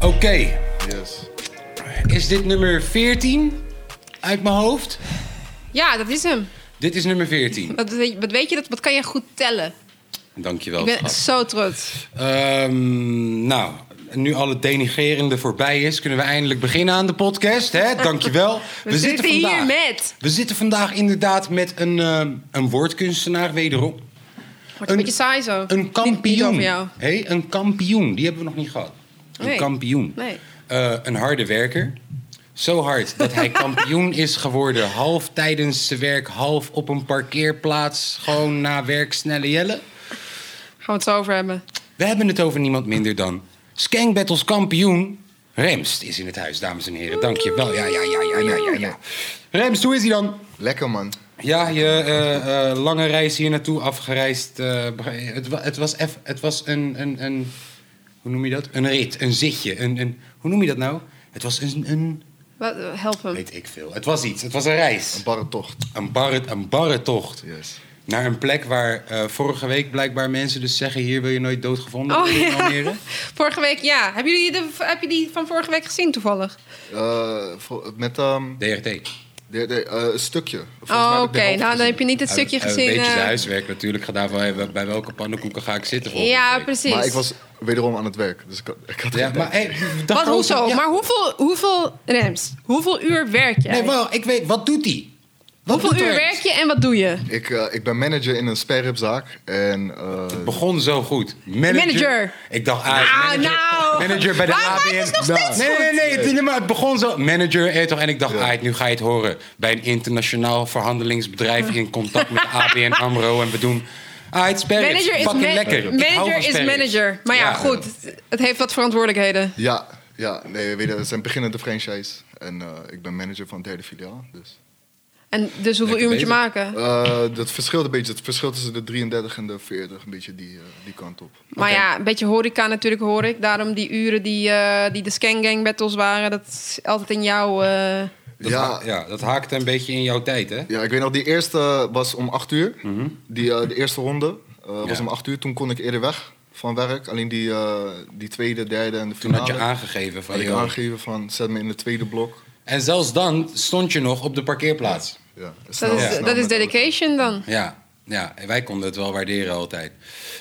Oké, Yes. is dit nummer 14 uit mijn hoofd? Ja, dat is hem. Dit is nummer 14. Wat, weet- wat weet je, dat, wat kan je goed tellen? Dankjewel. Ik ben schat. zo trots. Ehm, nou, nu al het denigrerende voorbij is, kunnen we eindelijk beginnen aan de podcast. Hè? Dankjewel. We, zitten hier met... We zitten vandaag inderdaad met een, ehm, een woordkunstenaar wederom. Wordt een beetje saai zo. Een kampioen. Hé, een kampioen. Die hebben we nog niet gehad. Een Nee. kampioen. Nee. Eh, een harde werker. Zo hard dat hij kampioen is geworden. Half tijdens zijn werk, half op een parkeerplaats. Gewoon na werk snelle jellen. Gaan we het zo over hebben. We hebben het over niemand minder dan Skank Battles kampioen. Remst is in het huis, dames en heren. Dank je wel. Ja, ja, ja, ja, ja, ja, ja. Remst, hoe is hij dan? Lekker man. Ja, je eh, eh, lange reis hier naartoe afgereisd. eh, het, wa- het was, eff- het was een, een, een... Hoe noem je dat? Een rit, een zitje. Een, een, hoe noem je dat nou? Het was een, een... Wat, help hem. Weet ik veel. Het was iets. Het was een reis. Een barre tocht. Een barre, een barre tocht. Yes. Naar een plek waar eh, vorige week blijkbaar mensen dus zeggen... hier wil je nooit doodgevonden Oh ja. Vorige week, ja. Hebben jullie de, heb je die van vorige week gezien toevallig? Eh, voor- met ehm, DRT. De, de, eh, een stukje. Oh, heb oké. Nou, dan heb je niet het stukje Een gezien. beetje eh, zijn huiswerk natuurlijk gedaan. Bij, bij welke pannenkoeken ga ik zitten volgende Ja, week. precies. Maar ik was wederom aan het werk. Dus ik had, ik had Ja, geen maar tijd. hey, Wat, hoezo? ja. Maar hoeveel, hoeveel, Rems, hoeveel uur werk jij? Nee, wel, ik weet, wat doet hij? Wat hoeveel uur werk je en wat doe je? ik, eh, ik ben manager in een sperripzaak. En eh, begon zo goed. Manager. Manager. Ik dacht, ah, Nou, manager, nou. manager bij de Waarom ABN. het nog steeds nee, nee, goed? nee, het, nee, maar het begon zo. Manager, eh, toch? En ik dacht, Ja. ah, nu ga je het horen. Bij een internationaal verhandelingsbedrijf in contact met de ABN AMRO. En we doen, ah, het. Manager is, Fucking ma- lekker. Manager is manager. Maar ja, Ja. goed. Het heeft wat verantwoordelijkheden. ja, ja, nee, het is een beginnende franchise. En eh, ik ben manager van het derde filiaal. Dus. En dus hoeveel uur moet je maken? Eh, dat verschilt een beetje. Het verschil tussen de 33 en de 40. Een beetje die, eh, die kant op. Maar ja, een beetje horeca natuurlijk hoor ik. Daarom die uren die, eh, die de Scan Gang battles waren, dat is altijd in jouw... eh, Dat Ja. ja, dat haakte een beetje in jouw tijd, hè? Ja, ik weet nog, die eerste was om 8 uur. Mhm. Die, eh, de eerste ronde eh, was Ja. om 8 uur. Toen kon ik eerder weg van werk. Alleen die, eh, die tweede, derde en de Toen had finale je aangegeven van, had ik aangegeven van zet me in het tweede blok. En zelfs dan stond je nog op de parkeerplaats. Ja, dat is, dat is dedication dan. Ja, ja, en wij konden het wel waarderen altijd.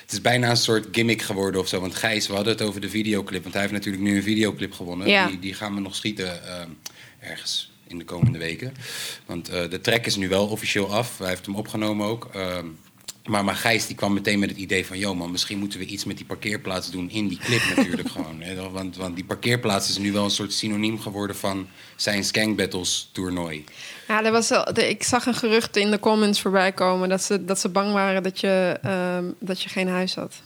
Het is bijna een soort gimmick geworden of zo. Want Gijs, we hadden het over de videoclip. Want hij heeft natuurlijk nu een videoclip gewonnen. Ja. Die, die gaan we nog schieten ehm, ergens in de komende weken. Want eh, de track is nu wel officieel af. Hij heeft hem opgenomen ook. Ehm, maar, maar Gijs die kwam meteen met het idee van... ...joh man, misschien moeten we iets met die parkeerplaats doen in die clip natuurlijk gewoon. Want, want die parkeerplaats is nu wel een soort synoniem geworden van... ...zijn Skank Battles toernooi. Ja, er was ik zag een gerucht in de comments voorbij komen dat ze, dat ze bang waren dat je, ehm, dat je geen huis had.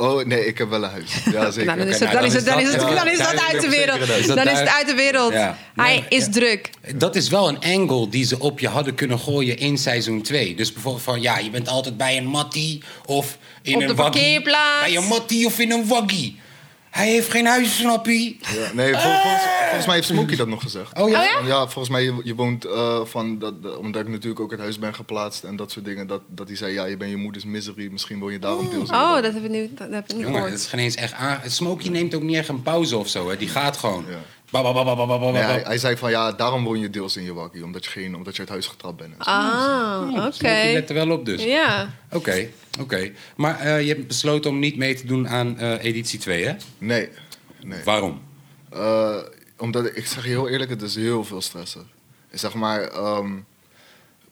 Oh nee, ik heb wel een huis. Ja, zeker. Nou, dan is het, nou, dan is het, dan is het, dan is dat uit de wereld. Is Dan is het uit de wereld. Hij is ja. druk. Dat is wel een angle die ze op je hadden kunnen gooien in seizoen 2. Dus bijvoorbeeld van, ja, je bent altijd bij een mattie of in Op een de waggie. parkeerplaats. Bij een mattie of in een waggie. Hij heeft geen huis, snap je? Ja, nee, vol- volgens, volgens mij heeft Smokey dat nog gezegd. Oh ja? Oh ja? Volgens mij, je, je woont eh, van, dat, dat- omdat ik natuurlijk ook het huis ben geplaatst en dat soort dingen, dat, dat hij zei, ja, je bent je moeders misery, misschien wil je daarom deels Oh, bak. dat heb ik nu, dat heb ik nu Jongen, gehoord. dat is geen eens echt aan. Smokey neemt ook niet echt een pauze of zo, hè. Die gaat gewoon. Ja. Nee, hij, zei van, ja, daarom woon je deels in je wakkie, omdat je, geen, omdat je uit huis getrapt bent. Ah, oké. Smokey let er wel op dus. Ja. Oké, oké. Maar eh, je hebt besloten om niet mee te doen aan eh, editie 2, hè? Nee, nee. Waarom? Eh, omdat, ik zeg je heel eerlijk, het is heel veel stressen. Zeg maar, ehm,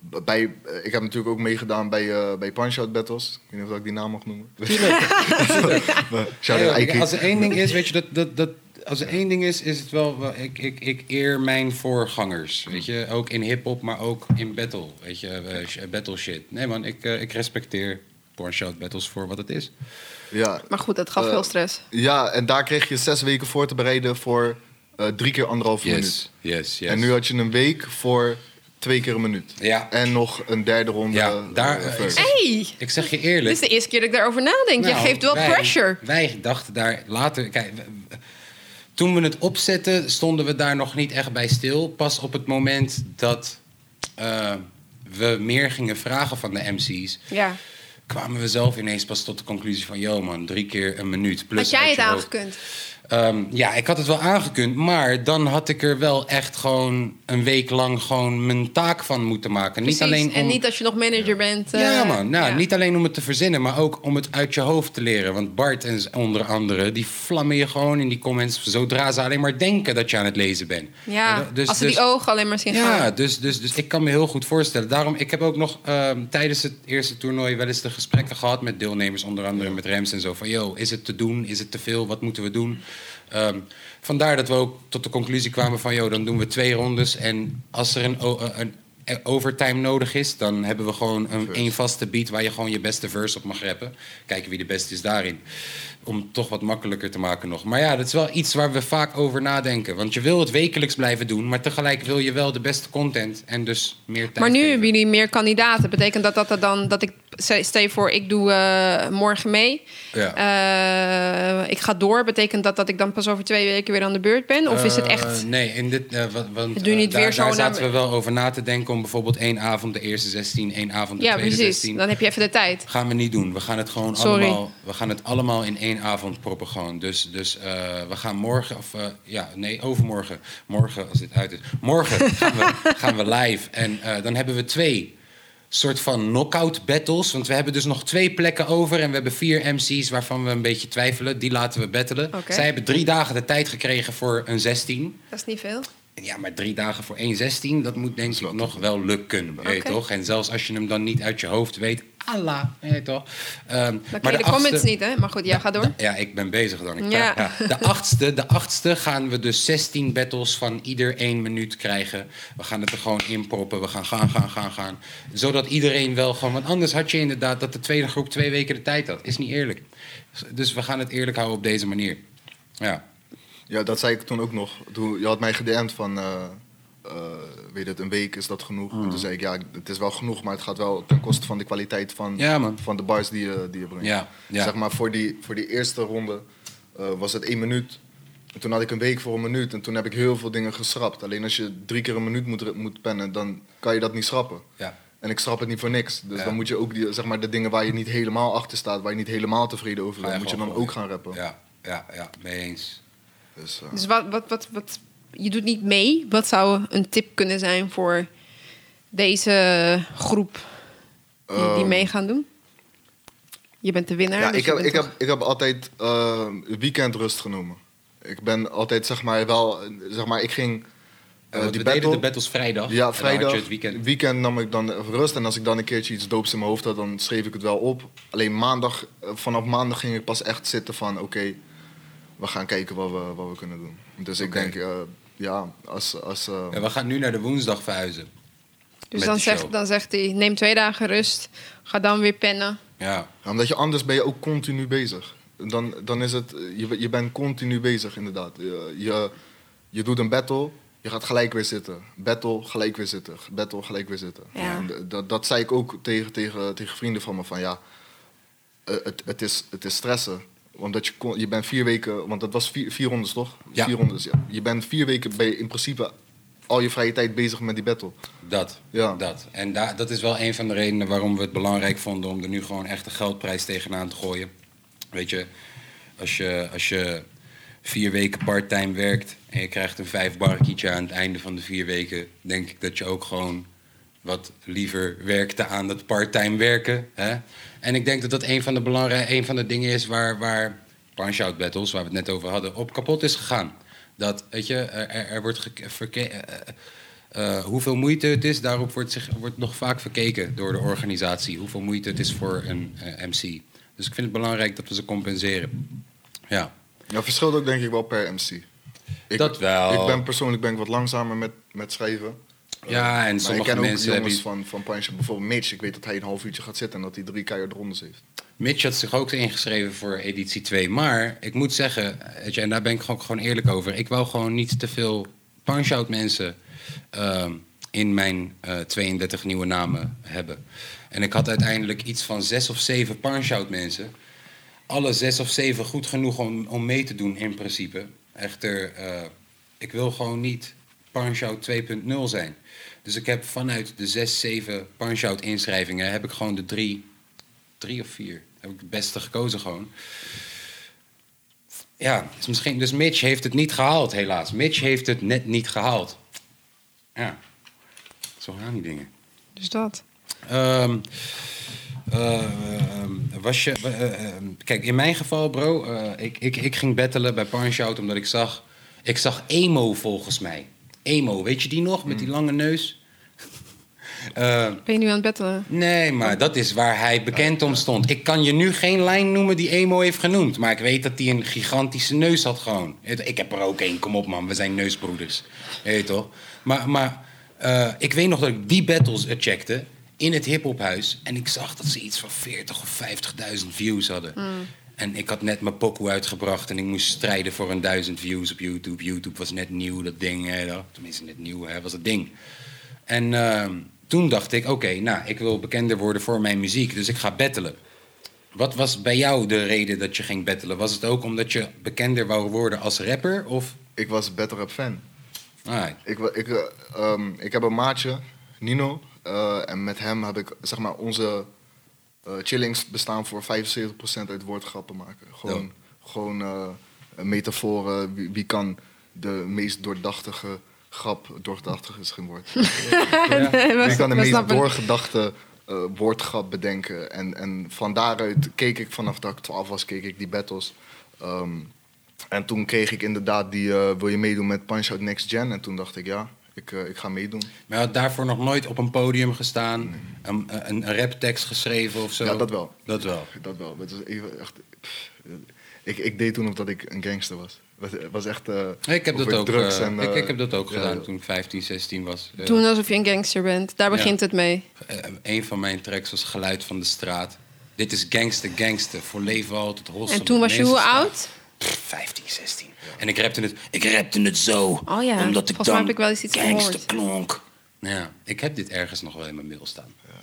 bij, ik heb natuurlijk ook meegedaan bij, eh bij Punch-Out Battles. Ik weet niet of ik die naam mag noemen. Ja, als er één ding is, weet je, dat, dat, dat, als er één ding is, is het wel, wel- ik, ik, ik eer mijn voorgangers, weet je, ook in hip-hop, maar ook in battle, weet je, eh, battle shit. Nee man, ik, eh, ik respecteer porn shout battles voor wat het is. Ja, Maar goed, dat gaf Eh, veel stress. ja, en daar kreeg je zes weken voor te bereiden voor eh, drie keer anderhalf minuut. Yes, yes, yes. En nu had je een week voor twee keer een minuut. Ja. En nog een derde ronde. Ja, daar- ik zeg- Hey, Ik zeg je dit eerlijk. is de eerste keer dat ik daarover nadenk. je Nou, geeft wel wij- pressure. Wij dachten daar later. Kijk, toen we het opzetten, stonden we daar nog niet echt bij stil. Pas op het moment dat eh, we meer gingen vragen van de MC's, Ja. kwamen we zelf ineens pas tot de conclusie van: yo man, drie keer een minuut. Plus Had jij het je hoofd. Ehm, ja, ik had het wel aangekund, maar dan had ik er wel echt gewoon een week lang gewoon mijn taak van moeten maken. Precies. Niet alleen om... En niet als je nog manager bent. eh, Ja, man. Nou, ja. niet alleen om het te verzinnen, maar ook om het uit je hoofd te leren. Want Bart en onder andere, die vlammen je gewoon in die comments zodra ze alleen maar denken dat je aan het lezen bent. Ja, Eh, dus- als ze dus- die ogen alleen maar zien Ja, gaan. dus, dus, dus ik kan me heel goed voorstellen. Daarom, ik heb ook nog ehm, tijdens het eerste toernooi wel eens de gesprekken gehad met deelnemers, onder andere met Rems en zo. Van, yo, is het te doen? Is het te veel? Wat moeten we doen? Ehm, vandaar dat we ook tot de conclusie kwamen van, yo, dan doen we twee rondes. En als er een, o- een, een overtime nodig is, dan hebben we gewoon een, één vaste beat waar je gewoon je beste verse op mag rappen. Kijken wie de beste is daarin. Om het toch wat makkelijker te maken nog. Maar ja, dat is wel iets waar we vaak over nadenken. Want je wil het wekelijks blijven doen, maar tegelijk wil je wel de beste content en dus meer tijd. Maar nu geven. hebben jullie meer kandidaten. Betekent dat dat dan dat ik stel voor, ik doe eh, morgen mee. Ja. Eh, ik ga door. Betekent dat dat ik dan pas over twee weken weer aan de beurt ben? Of is het Eh, echt? nee, in dit, eh, wa- want Doe niet eh, daar, weer zo daar naar- zaten we wel over na te denken om bijvoorbeeld één avond de eerste 16, één avond de Ja, tweede precies. 16. Dan heb je even de tijd. Gaan we niet doen. We gaan het gewoon Sorry. allemaal. We gaan het allemaal in één avond proppen gewoon. Dus, dus eh, we gaan morgen of eh, ja, nee, overmorgen. Morgen als dit uit is. Morgen gaan we, gaan we live. En eh, dan hebben we twee soort van knockout battles. Want we hebben dus nog twee plekken over. En we hebben vier MC's waarvan we een beetje twijfelen. Die laten we battelen. Zij hebben drie dagen de tijd gekregen voor een 16. Dat is niet veel. Ja, maar drie dagen voor 1,16, dat moet denk ik nog wel lukken. Weet Oké. toch? En zelfs als je hem dan niet uit je hoofd weet, Allah, weet toch? Ehm, maar de, comments achtste- niet, hè? Maar goed, ja, ga door. Ja, ik ben bezig dan. Ik Ja. praat- ja. De, achtste, de achtste gaan we dus 16 battles van ieder één minuut krijgen. We gaan het er gewoon inproppen. We gaan gaan, gaan, gaan, gaan. Zodat iedereen wel gewoon... Want anders had je inderdaad dat de tweede groep twee weken de tijd had. Is niet eerlijk. Dus we gaan het eerlijk houden op deze manier. Ja. Ja, dat zei ik toen ook nog. Toen, je had mij gedm'd van, eh, eh, weet je het, een week is dat genoeg? En toen zei ik, ja, het is wel genoeg, maar het gaat wel ten koste van de kwaliteit van, Ja, van de bars die je, die je brengt. Ja, ja. Zeg maar, voor die, voor die eerste ronde eh, was het één minuut. En toen had ik een week voor een minuut en toen heb ik heel veel dingen geschrapt. Alleen als je drie keer een minuut moet, moet pennen, dan kan je dat niet schrappen. Ja. En ik schrap het niet voor niks. Dus Ja. dan moet je ook die, zeg maar, de dingen waar je niet helemaal achter staat, waar je niet helemaal tevreden over bent, moet je dan ook gaan rappen. Ja, ja, ja, mee eens. Dus, eh, Dus wat, wat, wat, wat, je doet niet mee. Wat zou een tip kunnen zijn voor deze groep die, die Ehm, mee gaan doen? Je bent de winnaar. Ja, dus ik heb, ik, toch- heb, ik heb altijd eh, weekend rust genomen. Ik ben altijd, zeg maar, wel, zeg maar, ik ging want die we battle. de battles vrijdag. ja, dan had vrijdag, je het weekend. weekend. nam ik dan rust. En als ik dan een keertje iets doops in mijn hoofd had, dan schreef ik het wel op. Alleen maandag, eh, vanaf maandag ging ik pas echt zitten van, oké, we gaan kijken wat we, wat we kunnen doen. Dus ik denk, eh, ja, als... als eh, En we gaan nu naar de woensdag verhuizen. Dus dan zegt, dan zegt hij, neem twee dagen rust. Ga dan weer pennen. Ja, Ja, omdat je anders ben je ook continu bezig. Dan, dan is het, je, je bent continu bezig inderdaad. Je, je, je doet een battle, je gaat gelijk weer zitten. Battle, gelijk weer zitten. Battle, gelijk weer zitten. Ja. En dat, dat zei ik ook tegen, tegen, tegen vrienden van me van ja, eh, het, het, is, het is stressen. Omdat je, kon, je bent vier weken, want dat was vier, vier rondes toch? Ja. Vier rondes, ja. Je bent vier weken je in principe al je vrije tijd bezig met die battle. dat. Ja. dat. En da dat is wel een van de redenen waarom we het belangrijk vonden om er nu gewoon echt een geldprijs tegenaan te gooien. Weet je, als je, als je vier weken parttime werkt en je krijgt een vijf barkietje aan het einde van de vier weken, denk ik dat je ook gewoon wat liever werkte aan dat parttime werken. Hè? En ik denk dat dat een van de belangrijke, een van de dingen is waar, waar punch-out battles, waar we het net over hadden, op kapot is gegaan. Dat, weet je, er, er- wordt geke- verke- eh, eh, hoeveel moeite het is, daarop wordt, zich, wordt nog vaak verkeken door de organisatie. Hoeveel moeite het is voor een eh, MC. Dus ik vind het belangrijk dat we ze compenseren. Ja, Ja, verschilt ook denk ik wel per MC. Ik, Dat wel. Ik ben persoonlijk ben ik wat langzamer met, met schrijven. Ja en Maar ik sommige ken ook mensen jongens hebben... van, van Punch, bijvoorbeeld Mitch. Ik weet dat hij een half uurtje gaat zitten en dat hij drie keihard rondes heeft. Mitch had zich ook ingeschreven voor editie 2. Maar ik moet zeggen, je, en daar ben ik gewoon, gewoon eerlijk over. Ik wou gewoon niet te veel punch-out mensen ehm, in mijn eh 32 nieuwe namen hebben. En ik had uiteindelijk iets van zes of zeven punch-out mensen. Alle zes of zeven goed genoeg om, om mee te doen in principe. Echter, eh, ik wil gewoon niet punch-out 2.0 zijn. Dus ik heb vanuit de zes, zeven punch-out inschrijvingen... heb ik gewoon de drie drie of vier. Heb ik het beste gekozen gewoon. ja, is misschien, dus Mitch heeft het niet gehaald, helaas. Mitch heeft het net niet gehaald. Ja, zo gaan die dingen. Dus dat. Ehm, eh, ehm, was je, eh, ehm, kijk, in mijn geval, bro, eh, ik, ik, ik ging battelen bij Punch Out omdat ik zag, ik zag emo volgens mij. Emo, weet je die nog met die lange neus? Eh, Ben je nu aan het bettelen? nee, maar dat is waar hij bekend om stond. Ik kan je nu geen lijn noemen die emo heeft genoemd, maar ik weet dat hij een gigantische neus had gewoon. Ik heb er ook één, kom op man, we zijn neusbroeders. Weet je toch? Maar, maar eh, ik weet nog dat ik die battles checkte in het hiphophuis en ik zag dat ze iets van 40 of 50.000 views hadden. En ik had net mijn pokoe uitgebracht en ik moest strijden voor een duizend views op YouTube. YouTube was net nieuw, dat ding. Hè, dat- tenminste, net nieuw, hè, was het ding. En ehm, toen dacht ik, oké, nou, ik wil bekender worden voor mijn muziek, dus ik ga battelen. Wat was bij jou de reden dat je ging battelen? Was het ook omdat je bekender wou worden als rapper? Of, Ik was Battle Rap fan. Ik, ik, eh, ehm, ik heb een maatje, Nino. eh, en met hem heb ik, zeg maar, onze chillings bestaan voor 75% uit woordgrappen maken. Gewoon, gewoon eh, metaforen. Wie, wie kan de meest doordachtige grap, doordachtig is geen woord. Wie kan de meest doorgedachte eh, woordgrap bedenken. En, en van daaruit keek ik, vanaf dat ik 12 was, keek ik die battles. Ehm, en toen kreeg ik inderdaad die, eh, wil je meedoen met Punch Out Next Gen? En toen dacht ik, ja, ik, eh, ik ga meedoen. maar je had daarvoor nog nooit op een podium gestaan, een, een, een raptekst geschreven of zo? Ja, dat wel. Dat wel. Dat wel. Het was even echt, pff, ik, ik deed toen of dat ik een gangster was. Het was, echt... eh, Ik heb dat ook, drugs eh, en, ik, ik heb dat ook ja, gedaan toen ik 15, 16 was. Eh, Doen alsof je een gangster bent. Daar Ja. begint het mee. Eh, een van mijn tracks was Geluid van de Straat. Dit is Gangster Gangster, voor leven altijd holsem. En toen was je hoe oud? Pff, 15, 16. En ik rapte het, ik rapte het zo. Oh ja, Omdat ik volgens mij dan heb ik wel eens iets gangster klonk. Ja, ik heb dit ergens nog wel in mijn mail staan. Ja.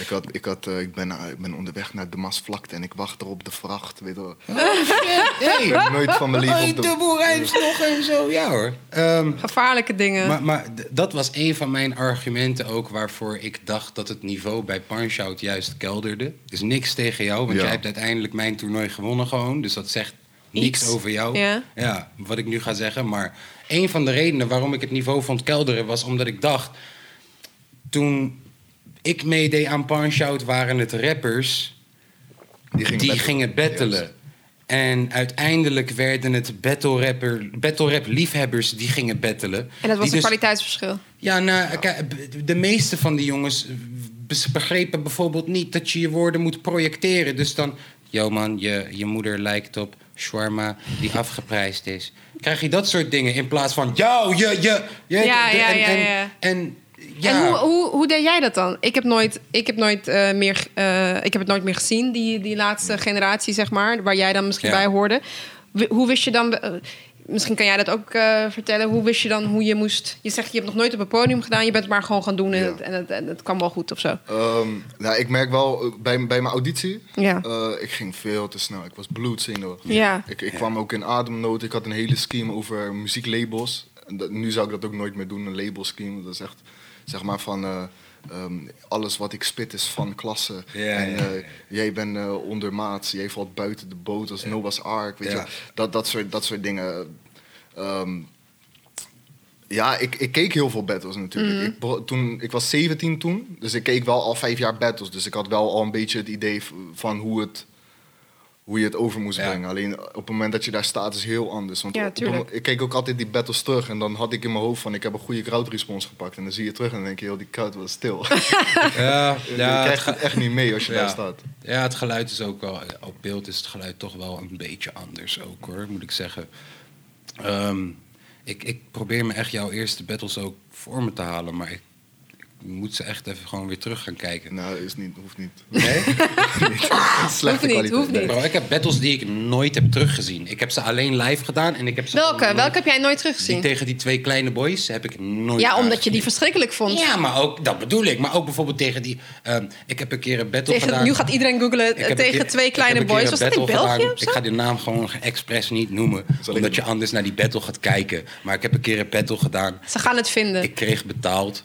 Ik, had, ik, had, eh, ik, ben, eh, ik ben onderweg naar de Maasvlakte en ik wacht er op de vracht. Weet je wel. Ik heb nooit van mijn leven Hey, op de... nog en zo. Ja hoor. Ehm, Gevaarlijke dingen. maar maar dat was een van mijn argumenten ook waarvoor ik dacht dat het niveau bij Punch-Out juist kelderde. Dus niks tegen jou, want Ja. jij hebt uiteindelijk mijn toernooi gewonnen gewoon. Dus dat zegt niks Iets. over jou. Ja. ja, wat ik nu ga zeggen. Maar een van de redenen waarom ik het niveau vond kelderen was omdat ik dacht... Toen ik meedeed aan Punch-Out waren het rappers Die gingen die battlen. gingen battelen. En uiteindelijk werden het battle, rapper, battle rap liefhebbers die gingen battelen. en dat was een dus- kwaliteitsverschil. Ja, nou, de meeste van die jongens begrepen bijvoorbeeld niet dat je je woorden moet projecteren. Dus dan, yo man, je, je moeder lijkt op shawarma die afgeprijsd is. Krijg je dat soort dingen in plaats van, yo, je, je, je. Ja, de- ja, en, ja, en, ja. en, ja. En hoe, hoe, hoe deed jij dat dan? Ik heb nooit, ik heb nooit, eh, meer, eh, ik heb het nooit meer gezien, die, die laatste generatie, zeg maar, waar jij dan misschien Ja. bij hoorde. Hoe wist je dan, eh, misschien kan jij dat ook eh, vertellen, hoe wist je dan hoe je moest... Je zegt, je hebt nog nooit op een podium gedaan, je bent het maar gewoon gaan doen en, Ja. het, en, het, en het kwam wel goed of zo. Ehm, nou, ik merk wel, eh, bij, bij mijn auditie, Ja. eh, ik ging veel te snel. Ik was bloedzenuwachtig. Ja. Ik, ik kwam ook in ademnood. Ik had een hele scheme over muzieklabels. En dat, nu zou ik dat ook nooit meer doen, een labelscheme. Dat is echt, zeg maar van... ehm, alles wat ik spit is van klasse. Ja, en ja, eh, jij bent eh, ondermaats. Jij valt buiten de boot als Noah's Ark. Weet Ja. je? Dat, dat, soort, dat soort dingen. Ehm, ja, ik, ik keek heel veel battles natuurlijk. ik, bro- toen, ik was 17 toen, dus ik keek wel al vijf jaar battles. Dus ik had wel al een beetje het idee van hoe, het, hoe je het over moest Ja. brengen. Alleen op het moment dat je daar staat is heel anders. Want Ja, op- ik keek ook altijd die battles terug en dan had ik in mijn hoofd van ik heb een goede crowd response gepakt. En dan zie je terug en dan denk je, heel die crowd was stil. ja, je ja, krijgt het echt niet mee als je Ja. daar staat. Ja, het geluid is ook wel. Op beeld is het geluid toch wel een beetje anders ook hoor, moet ik zeggen. Ehm, ik, ik probeer me echt jouw eerste battles ook voor me te halen, maar ik moet ze echt even gewoon weer terug gaan kijken. Nou, is niet, hoeft niet. Nee? Slechte Hoeft niet, kwaliteit. hoeft niet. Bro, ik heb battles die ik nooit heb teruggezien. Ik heb ze alleen live gedaan en ik heb ze. Welke? Welke heb jij nooit Die teruggezien? tegen die twee kleine boys heb ik nooit. Ja, omdat je die verschrikkelijk vond. Ja, maar ook, dat bedoel ik. Maar ook bijvoorbeeld tegen die. ehm, ik heb een keer een battle Tegen, gedaan. nu gaat iedereen googlen tegen keer- twee kleine boys. Was het in battle België gedaan. of zo? Ik ga de naam gewoon expres niet noemen. Zal omdat je anders naar die battle gaat kijken. Maar ik heb een keer een battle gedaan. Ze gaan het vinden. Ik kreeg betaald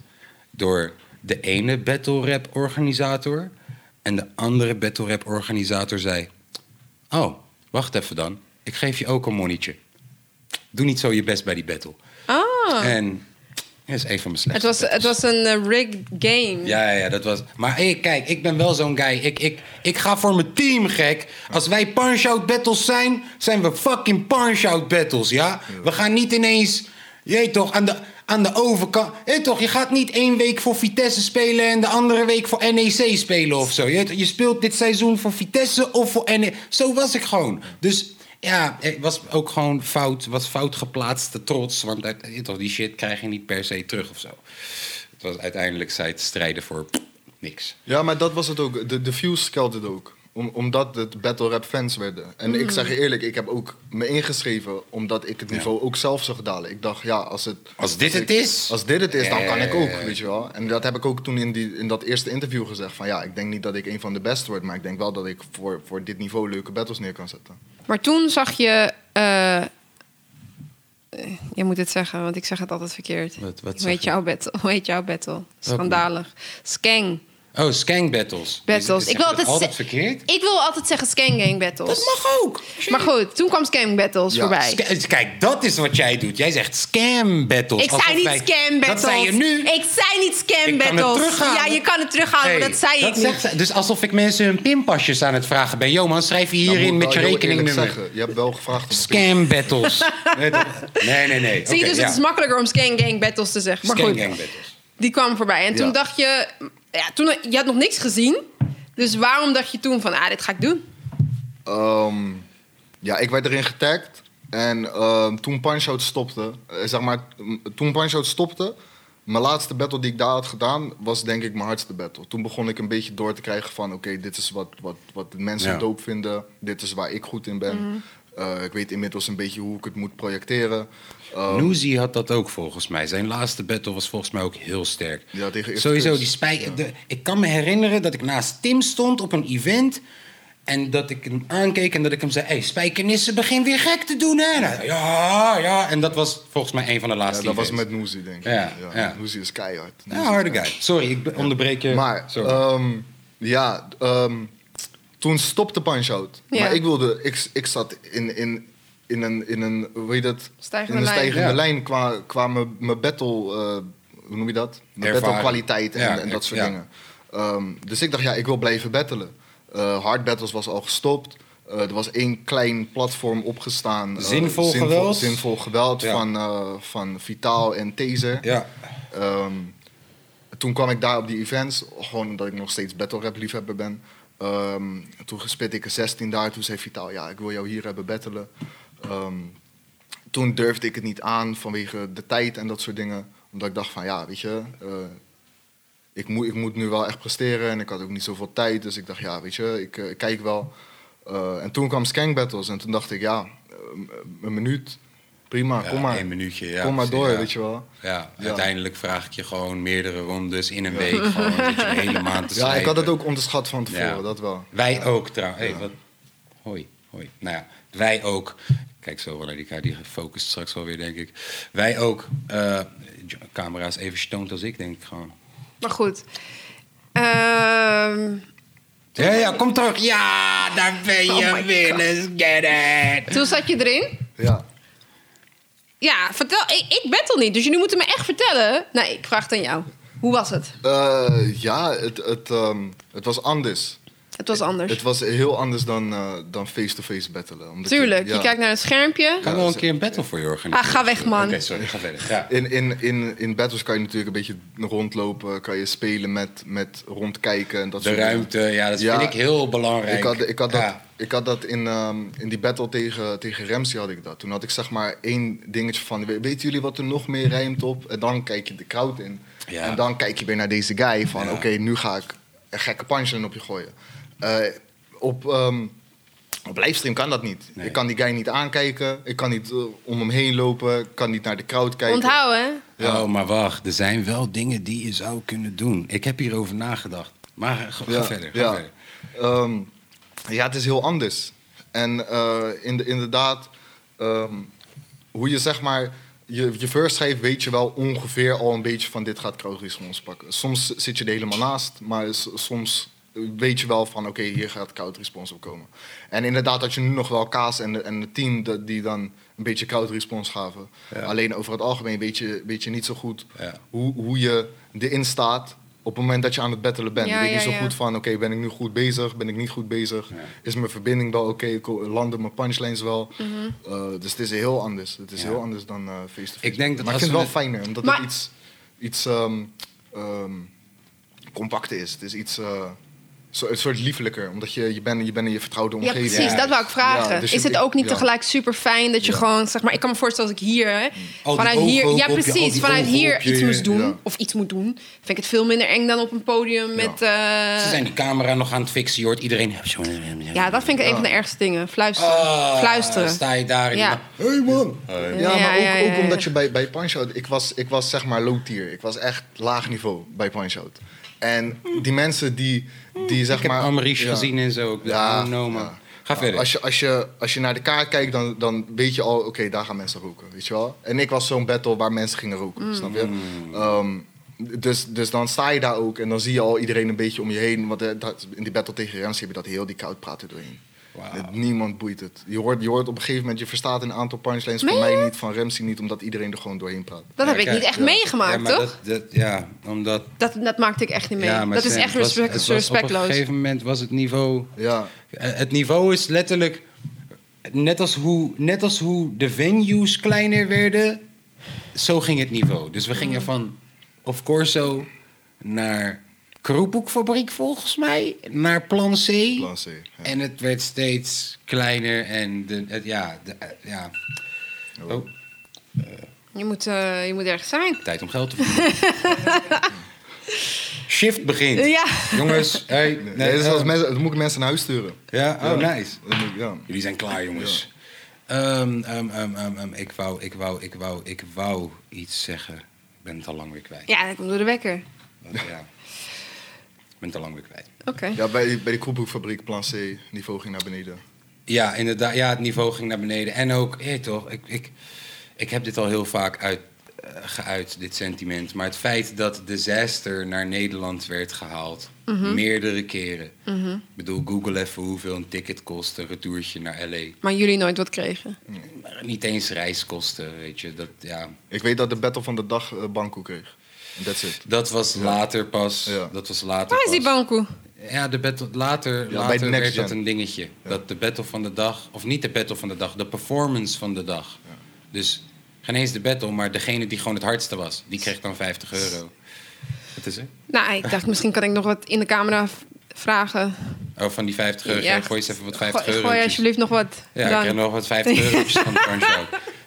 door de ene battle rap organisator. En de andere battle rap organisator zei... Oh, wacht even dan. ik geef je ook een monnetje. Doe niet zo je best bij die battle. Ah, En dat is een van mijn het slechtste was, het was een eh, rigged game. Ja, ja, dat was. Maar hey, kijk, ik ben wel zo'n guy. Ik, ik, ik ga voor mijn team, gek. Als wij punch-out battles zijn, zijn we fucking punch-out battles, ja? We gaan niet ineens. Je weet toch, aan de, aan de overkant. Weet toch, je gaat niet één week voor Vitesse spelen en de andere week voor NEC spelen of zo. Je, je speelt dit seizoen voor Vitesse of voor NEC. Zo was ik gewoon. Dus ja, het was ook gewoon fout, was fout geplaatste trots. Want toch, die shit krijg je niet per se terug of zo. Het was uiteindelijk zij te strijden voor niks. Ja, maar dat was het ook. De, de views het ook. Om, omdat het battle rap fans werden. En ik zeg je eerlijk, ik heb ook me ingeschreven omdat ik het niveau ook zelf zag dalen. Ik dacht, ja, als het... Als dit het is? Als dit het is, dan kan ik ook, weet je wel. En dat heb ik ook toen in, die, in dat eerste interview gezegd. Van ja, ik denk niet dat ik een van de best word. Maar ik denk wel dat ik voor, voor dit niveau leuke battles neer kan zetten. Maar toen zag je... eh, eh, je moet het zeggen, want ik zeg het altijd verkeerd. Wat- wat hoe, zag heet je? jouw battle? hoe heet jouw battle? Schandalig. Skang. Oh, skank battles. Battles. Ik wil altijd, altijd verkeerd? Ik wil altijd zeggen Skang Gang battles. Dat mag ook. Maar goed, toen kwam Skang battles Ja, voorbij. Ska- Kijk, dat is wat jij doet. Jij zegt scam battles. Ik zei niet wij- scam battles. Dat zei je nu. Ik zei niet scam Ik kan het battles. terughalen. Ja, je kan het terughalen, Hey, maar dat zei ik niet. Dus alsof ik mensen hun pinpasjes aan het vragen ben. Yo man, schrijf je Dan hierin met je rekeningnummer. zeggen, Je hebt wel gevraagd om Scam battles. nee, nee, nee. nee. Zie je, dus ja. het is makkelijker om Skang Gang battles te zeggen. Maar Scam goed, gang battles. die kwam voorbij. En toen Ja. dacht je... Ja, toen, je had nog niks gezien. Dus waarom dacht je toen van, ah, dit ga ik doen? Ehm, ja, ik werd erin getagd. En ehm, toen Punch-Out stopte, eh, zeg maar, toen Punch-Out stopte, mijn laatste battle die ik daar had gedaan, was denk ik mijn hardste battle. Toen begon ik een beetje door te krijgen van, oké, dit is wat, wat, wat mensen Ja. dope vinden. Dit is waar ik goed in ben. Eh, ik weet inmiddels een beetje hoe ik het moet projecteren. Noezie had dat ook volgens mij. Zijn laatste battle was volgens mij ook heel sterk. Ja, tegen Sowieso, die spijker. de- Ik kan me herinneren dat ik naast Tim stond op een event. En dat ik hem aankeek en dat ik hem zei: hey, Spijkenissen begin weer gek te doen, hè? Ja, ja. En dat was volgens mij een van de ja, laatste dat was met Noezie, denk ik. Ja, ja. Is keihard. Ja, harde guy. Sorry, ik onderbreek je. Maar Sorry. ehm, ja, ehm, toen stopte Punch-Out. Ja. Maar ik wilde, ik, ik zat in, in, in een, in een, hoe heet dat? Stijgende in een lijn. stijgende lijn qua, qua mijn battle, eh, hoe noem je dat? Mijn battle kwaliteit en, Ja, en dat soort ja. dingen. Ehm, dus ik dacht, ja, ik wil blijven battelen. Eh, hard battles was al gestopt. Eh, er was één klein platform opgestaan. eh, Zinvol geweld? Zinvol geweld Ja. van, eh, van Vitaal en Taser. ja. Ehm, toen kwam ik daar op die events, gewoon omdat ik nog steeds battle rap liefhebber ben. Ehm, toen spit ik een 16 daar, toen zei Vitaal, ja, ik wil jou hier hebben battelen. Ehm, toen durfde ik het niet aan vanwege de tijd en dat soort dingen. Omdat ik dacht van, ja, weet je, eh, ik, moet, ik moet nu wel echt presteren en ik had ook niet zoveel tijd. Dus ik dacht, ja, weet je, ik, eh, kijk wel. Eh, en toen kwam Skank Battles en toen dacht ik, ja, een minuut, prima, Ja, kom maar. één minuutje, ja, kom maar door, ja. weet je wel. Ja, Ja. uiteindelijk vraag ik je gewoon meerdere rondes in een week. Gewoon een hele maand te Ja, ik had het ook onderschat van tevoren, Ja. dat wel. Wij ook trouwens. Hey, wat? Hoi, hoi. Nou ja, wij ook. Kijk zo wel naar die kaart, die focust straks wel weer, denk ik. Wij ook. eh camera is even stoned als ik, denk ik gewoon. Maar goed. Ehm, Ja, ja, kom terug. Ja, daar ben je Oh weer. God. Let's get it. toen zat je erin. Ja. Ja, vertel. Ik, ik battle niet, dus jullie moeten me echt vertellen. Nee, ik vraag het aan jou. Hoe was het? Eh, ja, het, het, ehm, was anders. Het was anders. Het was heel anders dan eh, dan face-to-face battelen. Omdat Tuurlijk, je, ja. kijkt naar het schermpje. Kan wel een keer een battle voor je organiseren. Ah, ga weg, man. Oké, sorry, ga verder. Ja. In, in, in, in battles kan je natuurlijk een beetje rondlopen, kan je spelen met, met rondkijken en dat De soort dingen. ruimte, ja, dat Ja. vind ik heel belangrijk. Ik had, ik had dat, ik had dat in, ehm, in die battle tegen, tegen Ramsey had ik dat. Toen had ik zeg maar één dingetje van, we- weten jullie wat er nog meer rijmt op? En dan kijk je de crowd in. Ja. En dan kijk je weer naar deze guy van, Ja. oké, nu ga ik een gekke punchline op je gooien. Eh, op, ehm, op livestream kan dat niet. Nee. Ik kan die guy niet aankijken, ik kan niet eh, om hem heen lopen, ik kan niet naar de crowd kijken. Onthouden, hè? Ja. Oh, maar wacht. Er zijn wel dingen die je zou kunnen doen. Ik heb hierover nagedacht. Maar ga, ga Ja, verder. Ga ja. verder. Ehm, ja, het is heel anders. En eh, in de, inderdaad, ehm, hoe je zeg maar je, je verse schrijft, weet je wel ongeveer al een beetje van dit gaat crowd response pakken. Soms zit je er helemaal naast, maar soms weet je wel van oké, hier gaat koud respons op komen. En inderdaad had je nu nog wel Kaas en, en het team dat, die dan een beetje koud respons gaven. Ja. Alleen over het algemeen weet je, weet je niet zo goed Ja. hoe, hoe je erin staat op het moment dat je aan het battelen bent. Ja, je weet niet zo ja. goed van oké, ben ik nu goed bezig, ben ik niet goed bezig? Ja. Is mijn verbinding wel oké, landen mijn punchlines wel? Mhm. Eh, dus het is heel anders. Het is Ja. heel anders dan eh, face-to-face. Ik denk dat maar ik vind het we wel het- fijner, omdat Maar- het iets, iets ehm, ehm, compacter is. Het is iets, eh, zo, een soort liefelijker, omdat je, je bent je bent in je vertrouwde Ja, omgeving. precies. Ja. Dat wou ik vragen. Ja, dus is het ook niet ja. tegelijk super fijn dat je Ja. gewoon, zeg maar, ik kan me voorstellen als ik hier, hè, die vanuit ogen hier, ja precies, vanuit hier iets moest doen ja. of iets moet doen, vind ik het veel minder eng dan op een podium met. eh, Ze zijn die camera nog aan het fixen, je hoort iedereen... ja, dat vind ik een van de ergste dingen. Fluisteren. Ah, Fluisteren. sta je daar Ja. Hé hey man! Ja, Ja, maar ook, ook ja. omdat je bij, bij Punch-Out... Ik was, ik was zeg maar low tier. Ik was echt laag niveau bij Punch-Out. En die mensen die, die zeg Ik heb maar... Amarish ja. gezien en zo. Ik Ja, man. Ga verder. Als je, als, je, als je naar de kaart kijkt, dan, dan weet je al... Oké, daar gaan mensen roken, weet je wel? En ik was zo'n battle waar mensen gingen roken, snap je? Ehm, dus, dus dan sta je daar ook en dan zie je al iedereen een beetje om je heen. Want eh, dat, in die battle tegen Rens heb je dat heel die koud praten doorheen. Het- Niemand boeit het. Je hoort, je hoort op een gegeven moment, je verstaat een aantal punchlines van mij je? niet, van Ramsey niet, omdat iedereen er gewoon doorheen praat. Dat heb ik kijk, niet echt ja. meegemaakt, ja, maar toch? Dat, dat, ja, omdat... Dat, dat maakte ik echt niet mee. Ja, maar dat is Sam, echt het was- respect, het was Op respectloos. een gegeven moment was het niveau... Ja, Eh, Het niveau is letterlijk... Net als, hoe, net als hoe de venues kleiner werden, zo ging het niveau. Dus we gingen van Of Corso naar Kroephoekfabriek volgens mij, naar Plan C. plan C. Ja. En het werd steeds kleiner en de, het, ja, de, eh, ja. Oh, Je moet, eh, je moet ergens zijn. tijd om geld te verdienen. Shift begint. Ja. Jongens, hey, Nee, nee, als oh. mensen, dan moet ik mensen naar huis sturen. Ja, oh Ja. nice. Moet ik- ja. Jullie zijn klaar, jongens. Ehm, ehm, ehm, ik, wou, ik, wou, ik, wou, ik wou iets zeggen. Ik ben het al lang weer kwijt. Ja, dat komt door de wekker. Ja. Ik ben het al lang weer kwijt. Oké. Ja, bij, bij de kroephoekfabriek, plan C, niveau ging naar beneden. Ja, inderdaad. Ja, het niveau ging naar beneden. En ook, hé, toch, ik, ik, ik heb dit al heel vaak uit, eh, geuit, dit sentiment. Maar het feit dat Disaster naar Nederland werd gehaald, meerdere keren. Ik bedoel, google even hoeveel een ticket kost, een retourtje naar L.A. Maar jullie nooit wat kregen. Niet eens reiskosten, weet je. Dat, ja, Ik weet dat de battle van de dag uh, Banco kreeg. That's it. dat was later pas. Ja. Dat was later Waar is die bankoe? Ja, de battle, later, bij later werd dat Gen. een dingetje. Dat de battle van de dag, of niet de battle van de dag, de performance van de dag. Dus geen eens de battle, maar degene die gewoon het hardste was, die kreeg dan 50 euro. Wat is er? Nou, ik dacht misschien kan ik nog wat in de camera vragen. Oh, van die 50 euro. Ja, gooi eens even wat 50 Gooi- euro. Gooi alsjeblieft nog wat. Ja, ik krijg nog wat 50 eurotjes van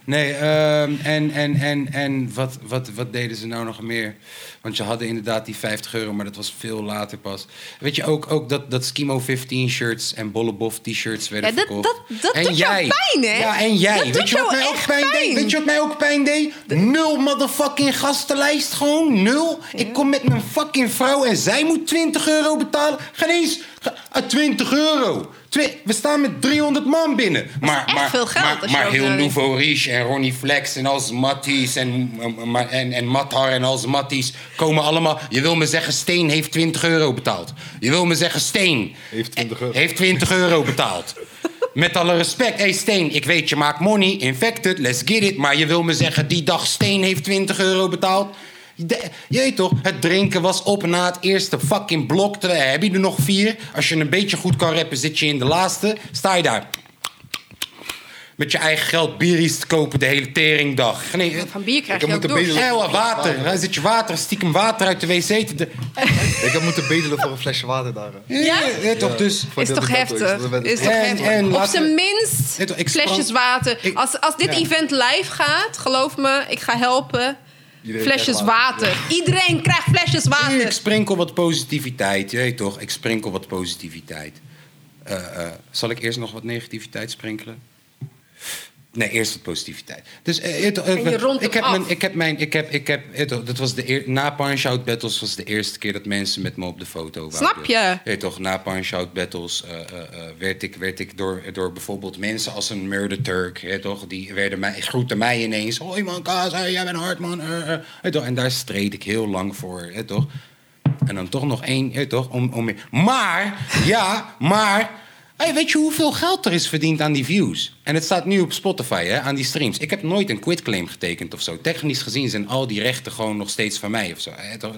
Nee, ehm, en, en, en, en wat, wat, wat deden ze nou nog meer? Want je hadden inderdaad die 50 euro, maar dat was veel later pas. Weet je ook, ook dat, dat Skimo 15 shirts en Bollebof t-shirts werden Ja, dat- verkocht? dat- dat en doet jij, pijn, hè? Ja, en jij. Dat Weet doet je wat mij ook echt pijn deed? pijn. Weet je wat mij ook pijn deed? Nul motherfucking gastenlijst, gewoon nul. Ik kom met mijn fucking vrouw en zij moet 20 euro betalen. Geen eens ge- ah, 20 euro. Twee, we staan met 300 man binnen. Maar, echt maar, veel geld maar, heel. Nouveau Riche en Ronnie Flex en als Matties en, en, en, en Matar en als Matties komen allemaal... Je wil me zeggen, Steen heeft 20 euro betaald. Je wil me zeggen, Steen Heeft 20 euro. heeft 20 euro betaald. Met alle respect. Hé hey Steen, ik weet je maakt money, infected, let's get it. Maar je wil me zeggen, die dag Steen heeft 20 euro betaald. De, je weet toch, het drinken was op na het eerste fucking blok. Terwijl, heb je er nog vier? Als je een beetje goed kan rappen, zit je in de laatste. Sta je daar. Met je eigen geld bieries te kopen de hele teringdag. Nee, Van bier krijg Ik je ook bedelen. water. Dan zit je water, stiekem water uit de wc te... de- Ik heb moeten bedelen voor een flesje water daar. Ja? ja, toch, dus... Voor Is toch heftig? Is toch En- heftig? en Op zijn minst flesjes water. Als, als dit Ja. event live gaat, geloof me, ik ga helpen. Iedereen flesjes water. Iedereen krijgt flesjes Ik water. sprinkel wat positiviteit, je weet toch? Ik sprinkel wat positiviteit. Eh, eh, zal ik eerst nog wat negativiteit sprinkelen? Nee, eerst wat positiviteit. Dus En je ik heb af. mijn, ik heb mijn, ik heb, ik heb, dat was de eer, na Punch Out Battles was de eerste keer dat mensen met me op de foto waren. Snap je? Toch, na Punch Out Battles eh, eh, eh, werd ik, werd ik door, door bijvoorbeeld mensen als een Murder Turk, toch, die werden mij, groeten mij ineens. Hoi man, Kaas, jij bent hard man. toch, en daar streed ik heel lang voor, toch. En dan toch nog één, weet toch, om, om. Maar, ja, maar... Hey, weet je hoeveel geld er is verdiend aan die views? En het staat nu op Spotify, hè, aan die streams. Ik heb nooit een quitclaim getekend of zo. Technisch gezien zijn al die rechten gewoon nog steeds van mij of zo. hè, toch?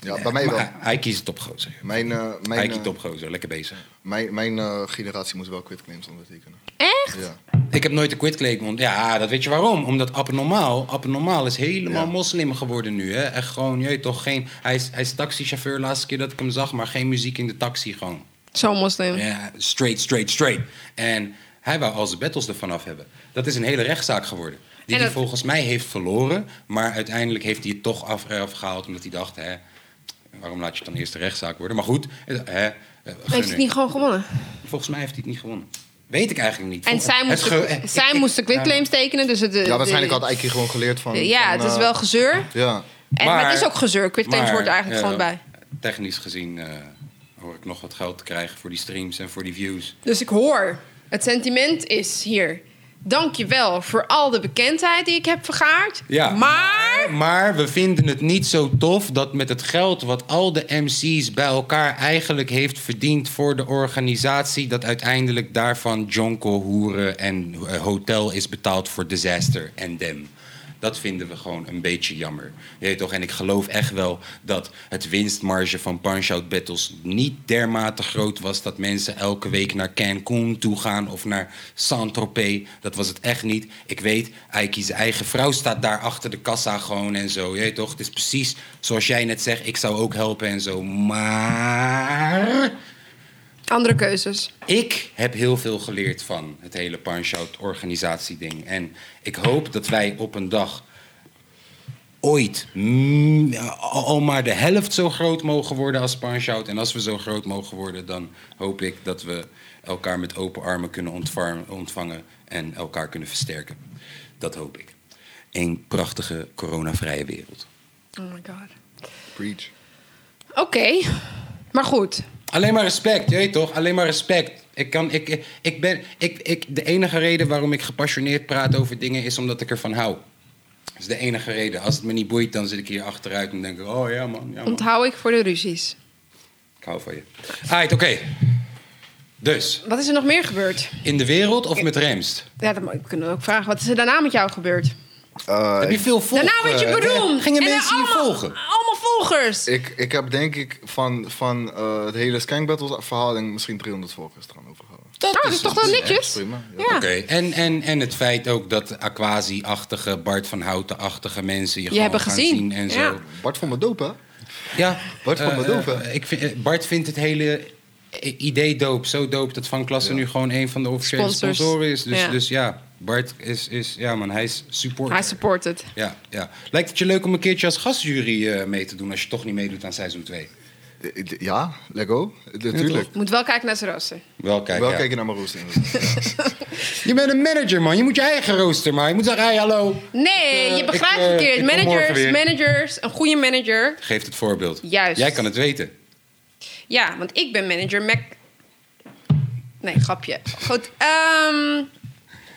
Ja, bij mij wel. Maar Hij kiest topgozer. Mijn, eh, Hij mijn, kiest eh, topgozer, lekker bezig. mijn, mijn eh, generatie moest wel quitclaims ondertekenen. Echt? Ja. Ik heb nooit een quitclaim. ont- Ja, dat weet je waarom. Omdat Abnormaal, Abnormaal is helemaal Ja. moslim geworden nu. Hè? Echt gewoon, je toch, geen... Hij is, hij is taxichauffeur, laatste keer dat ik hem zag, maar geen muziek in de taxi gewoon. Zo'n moslim. Ja, straight, straight, straight. En hij wou al zijn battles ervan af hebben. Dat is een hele rechtszaak geworden. Die hij volgens mij heeft verloren. Maar uiteindelijk heeft hij het toch af, afgehaald. Omdat hij dacht, hè, waarom laat je het dan eerst de rechtszaak worden? Maar goed, eh, hè, eh, Heeft het niet gewoon gewonnen? volgens mij heeft hij het niet gewonnen. Weet ik eigenlijk niet. En Vol- zij ik- ik- moesten quitclaims tekenen. Dus het, ja, waarschijnlijk had Eike gewoon geleerd van... Ja, van, het is eh, wel gezeur. Ja. En, maar, het is ook gezeur. Quitclaims hoort er eigenlijk gewoon bij. Technisch gezien eh, hoor ik nog wat geld te krijgen voor die streams en voor die views. Dus ik hoor, het sentiment is hier. Dank je wel voor al de bekendheid die ik heb vergaard. Ja, maar... Maar we vinden het niet zo tof dat met het geld wat al de MC's bij elkaar eigenlijk heeft verdiend voor de organisatie, dat uiteindelijk daarvan Jonko, Hoeren en eh, Hotel is betaald voor Disaster en Dem. Dat vinden we gewoon een beetje jammer. Je toch? En ik geloof echt wel dat het winstmarge van Punch-Out Battles niet dermate groot was dat mensen elke week naar Cancun toe gaan of naar Saint-Tropez. Dat was het echt niet. Ik weet, Aiki, zijn eigen vrouw staat daar achter de kassa gewoon en zo. Je toch? Het is precies zoals jij net zegt, ik zou ook helpen en zo. Maar Andere keuzes. ik heb heel veel geleerd van het hele Punch-Out organisatieding. En ik hoop dat wij op een dag ooit mm, al maar de helft zo groot mogen worden als Punch-Out. En als we zo groot mogen worden, dan hoop ik dat we elkaar met open armen kunnen ontvangen en elkaar kunnen versterken. Dat hoop ik. Een prachtige coronavrije wereld. Oh my god. Preach. Oké. Maar goed. Alleen maar respect, je weet toch? Alleen maar respect. Ik kan, ik, ik ben, ik, ik, de enige reden waarom ik gepassioneerd praat over dingen is omdat ik ervan hou. Dat is de enige reden. Als het me niet boeit, dan zit ik hier achteruit en denk ik: oh ja, man. Ja, man. Onthoud ik voor de ruzies. Ik hou van je. Alright, oké. Dus, Wat is er nog meer gebeurd? in de wereld of met Remst? Ja, dat kunnen we ook vragen. Wat is er daarna met jou gebeurd? Eh, Heb je veel volgers? Daarna werd je beroemd. Gingen En er mensen je allemaal- volgen? Allemaal volgers. ik, ik heb denk ik van, van eh, het hele Skank Battles verhaal denk misschien 300 volgers eraan overgehouden. Dat dat is toch wel netjes? Prima. Ja. En, en, en het feit ook dat Aquasi-achtige, Bart van Houten-achtige mensen je, Je gewoon hebben gaan gezien. zien en zo. Bart vond me dope, hè? Ja, Bart van eh, me dope, hè? eh, ik vind, eh, Bart vindt het hele idee dope. Zo dope dat Van Klasse Ja. nu gewoon een van de officiële Sponsors. sponsoren is. Dus ja, dus ja Bart is, is, ja man, hij is supporter. Hij support het. ja, ja. Lijkt het je leuk om een keertje als gastjury eh, mee te doen als je toch niet meedoet aan seizoen 2? Eh, Ja, Lego. Natuurlijk. Moet wel kijken naar zijn rooster. Wel kijken. Wel ja. kijken naar mijn rooster. Je bent een manager man, je moet je eigen rooster maar. Je moet zeggen, hey hallo. Nee, eh, je begrijpt eh, verkeerd. Managers, managers, een goede manager. Geef het voorbeeld. Juist. Jij kan het weten. Ja, want ik ben manager Mac. Nee, grapje. Goed. ehm,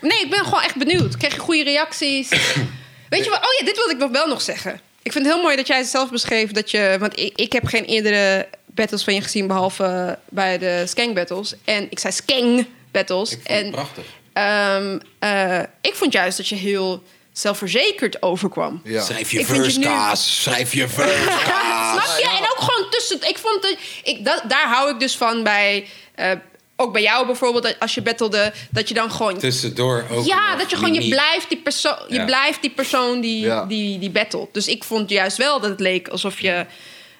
nee, ik ben gewoon echt benieuwd. Krijg je goede reacties? Weet je wat? Oh ja, dit wilde ik nog wel nog zeggen. Ik vind het heel mooi dat jij het zelf beschreef dat je. Want ik, ik heb geen eerdere battles van je gezien behalve bij de Skang battles. En ik zei Skang battles. Ik vond het en prachtig. ehm, eh, ik vond juist dat je heel zelfverzekerd overkwam. Ja. Schrijf je verse nu- kaas. Schrijf je verse kaas. Snap je? En ook gewoon tussen. Ik vond dat, ik, dat, daar hou ik dus van bij. eh, ook bij jou bijvoorbeeld, als je battelde, dat je dan gewoon. Tussendoor ook ja, nog dat je gewoon, je blijft die persoon, je Ja. blijft die persoon die, Ja. die, die battelt. Dus ik vond juist wel dat het leek alsof je.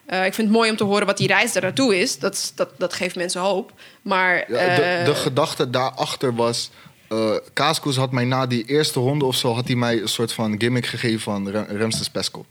eh, ik vind het mooi om te horen wat die reis daar naartoe is. Dat, is- dat, dat geeft mensen hoop. Maar. Ja, de, eh, de gedachte daarachter was... eh Kaaskoes had mij na die eerste ronde of zo... had hij mij een soort van gimmick gegeven van Rem- Remsters Peskop.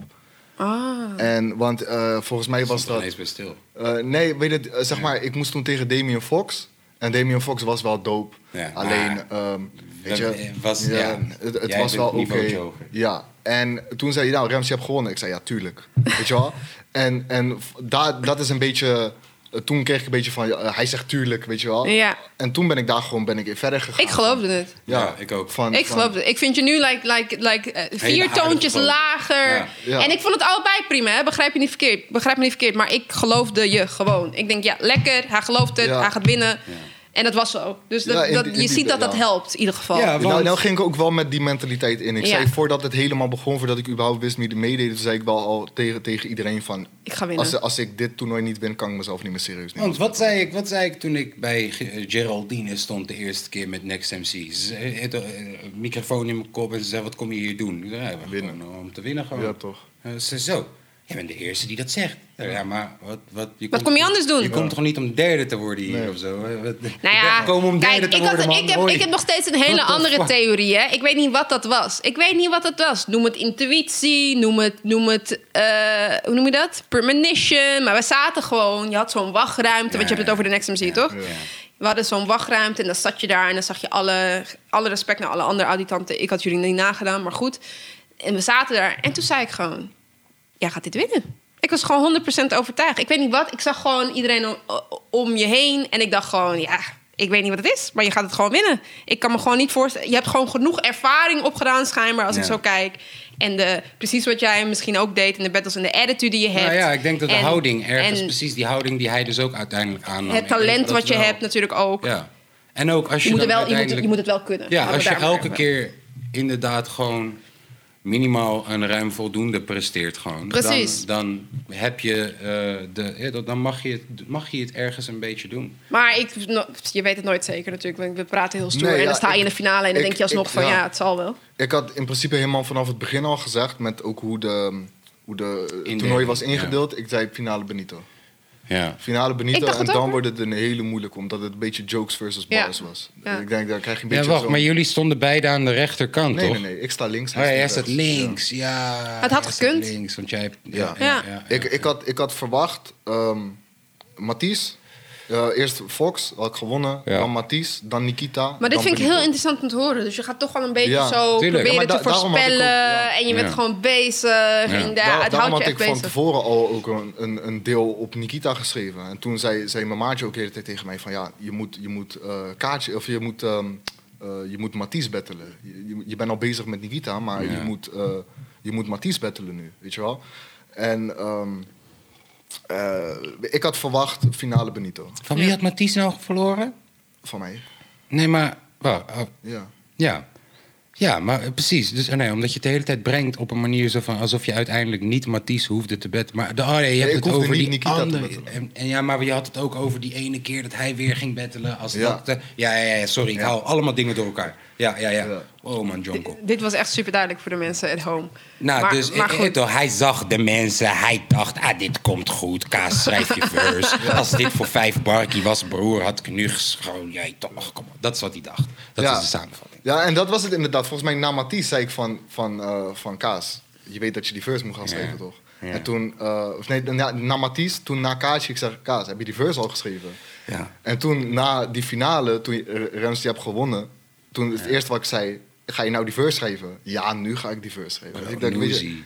ah. En, want eh, volgens mij was dat... ineens bij stil. eh, nee, weet je, eh, zeg maar, ik moest toen tegen Damien Fox. En Damien Fox was wel dope. Ja, Alleen, maar- ehm, weet We- je... was- ja, het, was wel oké. Ja, en toen zei hij, nou, Rems, je hebt gewonnen. Ik zei, ja, tuurlijk. weet je wel? En, en daar, dat is een beetje eh, toen kreeg ik een beetje van, eh, hij zegt tuurlijk, weet je wel. Ja. En toen ben ik daar gewoon ben ik verder gegaan. Ik geloofde het. Ja, ik ook. Van, Ik van- geloofde het. Ik vind je nu like, like, like, eh, vier toontjes lager. Ja. Ja. En ik vond het allebei prima, hè? begrijp je niet verkeerd. Begrijp me niet verkeerd, maar ik geloofde je gewoon. Ik denk, ja, lekker, hij gelooft het, Ja. hij gaat winnen. En dat was zo. Dus dat, Ja, in dat, die- in je ziet dat dat helpt, in ieder geval. Ja, Nou, want- nou ging ik ook wel met die mentaliteit in. Ik Ja. zei voordat het helemaal begon, voordat ik überhaupt wist wie er meedeed, zei ik wel al tegen, tegen iedereen van... Ik ga winnen. Als, als ik dit toernooi niet win, kan ik mezelf niet meer serieus nemen. Want wat zei, ik, wat zei ik toen ik bij Ge- Geraldine stond de eerste keer met Next MC? Ze het, eh, microfoon in mijn kop en ze zei, wat kom je hier doen? Ik zei, ja, Winnen. eh, om te winnen gewoon. Ja, toch. Eh, Ze zei, zo, jij bent de eerste die dat zegt. Ja, maar wat... Wat, je Wat kom je anders doen? Je komt toch niet om derde te worden hier Nee. of zo? Wat- Nou ja, komen om derde kijk, te ik, worden, had, ik, heb, ik heb nog steeds een hele andere fuck? theorie. Hè? Ik weet niet wat dat was. Ik weet niet wat dat was. Noem het intuïtie, noem het, noem het eh, hoe noem je dat? Premonition. Maar we zaten gewoon, je had zo'n wachtruimte, want je hebt het over de Next MC, toch? Ja. We hadden zo'n wachtruimte en dan zat je daar en dan zag je alle, alle respect naar alle andere auditanten. Ik had jullie niet nagedaan, maar goed. En we zaten daar en toen zei ik gewoon, jij gaat dit winnen. Ik was gewoon 100% overtuigd. Ik weet niet wat. Ik zag gewoon iedereen om, om je heen. En ik dacht gewoon, ja, ik weet niet wat het is. Maar je gaat het gewoon winnen. Ik kan me gewoon niet voorstellen. Je hebt gewoon genoeg ervaring opgedaan schijnbaar als ik zo kijk. En de, precies wat jij misschien ook deed in de battles en de attitude die je hebt. Nou ja, ik denk dat de En- houding ergens, en precies die houding die hij dus ook uiteindelijk aannam. Het talent wat je wel- hebt natuurlijk ook. Ja. En ook als je, Je, moet wel, je, moet, uiteindelijk... je moet het wel kunnen. Ja, als je elke keer inderdaad gewoon minimaal een ruim voldoende presteert gewoon. Precies. Dan, dan heb je eh, de, ja, dan mag je, het, mag je het ergens een beetje doen. Maar ik, je weet het nooit zeker natuurlijk. want We praten heel stoer. Nee, en ja, dan sta je in de finale en dan ik- denk je alsnog ik- van ja. ja, het zal wel. Ik had in principe helemaal vanaf het begin al gezegd, met ook hoe de, hoe de Indeling, toernooi was ja. ingedeeld. Ik zei finale Benito. Ja. Finale Benito en dan ook, wordt het een hele moeilijke, omdat het een beetje jokes versus Ja. bars was. Ja. Ik denk, daar krijg je een Ja, beetje wacht, zo'n- maar jullie stonden beide aan de rechterkant, Nee, toch? nee, nee. Ik sta links. Oh hij ja, jij staat links, ja. Het had gekund. links, want jij. Ja. Ja. Ik, ik, had, ik had verwacht, ehm Mathies, eerst Fox, had ik gewonnen, Ja. dan Mathies, dan Nikita. Maar dit vind ik heel interessant om te horen. Dus je gaat toch wel een beetje Ja, zo tuurlijk. proberen Ja, te da- ook- voorspellen. ja. En je bent Ja. gewoon bezig. En daar, het daarom had je ik van tevoren al ook een, een, een deel op Nikita geschreven. En toen zei, zei mijn maatje ook de hele tijd tegen mij van... ja, je moet, je moet eh, kaartje, of je moet, ehm eh, je moet Mathies battelen. Je, je, je bent al bezig met Nikita, maar Ja. je moet, eh je moet Mathies battelen nu, weet je wel. En ehm, eh, ik had verwacht finale Benito, Van wie had Mathies nou verloren? van mij. Nee, maar... oh, Ja. Ja. Ja, maar eh, precies. Dus, eh, nee, omdat je het de hele tijd brengt op een manier zo van... alsof je uiteindelijk niet Mathies hoefde te betten. Maar de, oh nee, je hebt het over niet die Nikita andere... En, en ja, maar je had het ook over die ene keer dat hij weer ging battelen. Als Ja. dat, eh, ja, ja, ja, sorry. Ik haal allemaal dingen door elkaar. Ja, ja, ja. Ja. Oh man, Jonko. Dit was echt super duidelijk voor de mensen at home. Nou, maar, dus maar eh, goed. toch, hij zag de mensen. Hij dacht, ah, dit komt goed. Kaas, schrijf je verse. Als dit voor vijf barkie was, broer, had ik nu gewoon... Jij toch, kom op. Dat is wat hij dacht. Dat Ja. is de samenvatting. Ja, en dat was het inderdaad. Volgens mij na zei ik van, van, eh, van Kaas. Je weet dat je die verse moet gaan schrijven, Ja. toch? Ja. En toen, eh, of nee, na, toen na Kaasje, ik zeg, Kaas, heb je die verse al geschreven? Ja. En toen na die finale, toen je- eh, Rens die hebt gewonnen, toen het eerste wat ik zei, ga je nou die verse schrijven? Ja, nu ga ik die verse schrijven. Dus ik dacht, weet je-.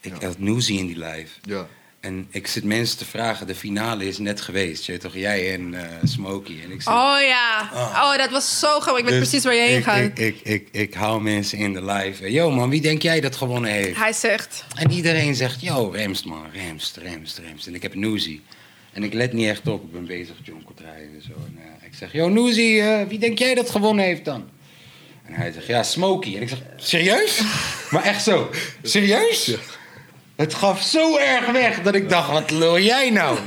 Ik had Noezie in die live. ja. En ik zit mensen te vragen, de finale is net geweest. Je weet toch, jij en eh Smokey. En ik zit, Oh ja. Oh, dat was zo grappig. Ik weet Dus precies waar je heen ik, gaat. Ik, ik, ik, ik hou mensen in de live. Yo man, wie denk jij dat gewonnen heeft? Hij zegt... En iedereen zegt, yo, Remst man, Remst, Remst, Remst. En ik heb Noezie. En ik let niet echt op, ik ben bezig jonko te rijden en zo. En eh, ik zeg, yo Noezie, eh, wie denk jij dat gewonnen heeft dan? En hij zegt, ja, Smokey. En ik zeg, serieus? maar echt zo, serieus? Het gaf zo erg weg dat ik dacht, wat lul jij nou?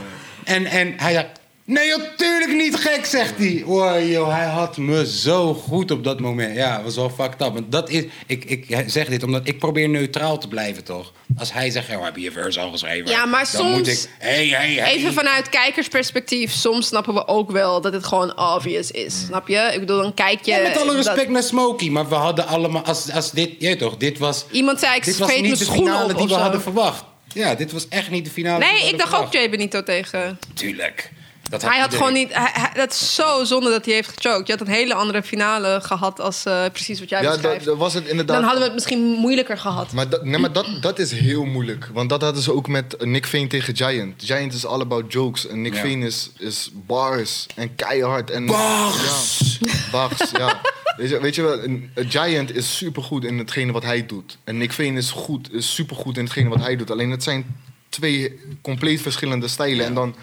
En, en hij dacht, nee, natuurlijk niet gek, zegt hij. Wow, joh, hij had me zo goed op dat moment. Ja, het was wel fucked up. Want dat is, ik, ik zeg dit omdat ik probeer neutraal te blijven, toch? Als hij zegt, oh, heb je verse al geschreven? Ja, maar dan moet soms- ik, hey, hey, hey. Even vanuit kijkersperspectief, soms snappen we ook wel dat het gewoon obvious is. Snap je? Ik bedoel, dan kijk je... Ja, met alle dat- respect naar Smokey, maar we hadden allemaal, als, als dit, je weet toch, dit was, Iemand zei, ik dit was niet de finale op die we hadden verwacht. Ja, dit was echt niet de finale Nee, ik dacht ook. Jay Benito tegen... Tuurlijk. Dat hij had iedereen. gewoon niet... Hij, hij- dat is zo zonde dat hij heeft gechoked. Je had een hele andere finale gehad als eh, precies wat jij Ja, beschrijft. dat, was het inderdaad. Dan hadden we het misschien moeilijker gehad. Maar, dat, nee, maar dat, dat is heel moeilijk. Want dat hadden ze ook met Nick Vane tegen Giant. Giant is all about jokes. En Nick Ja. Vane is, is bars en keihard. En, Bars! Ja, bars, ja. Weet je, weet je wel, een, een Giant is supergoed in hetgene wat hij doet. En Nick Vane is, goed, is supergoed in hetgene wat hij doet. Alleen het zijn twee compleet verschillende stijlen. En dan...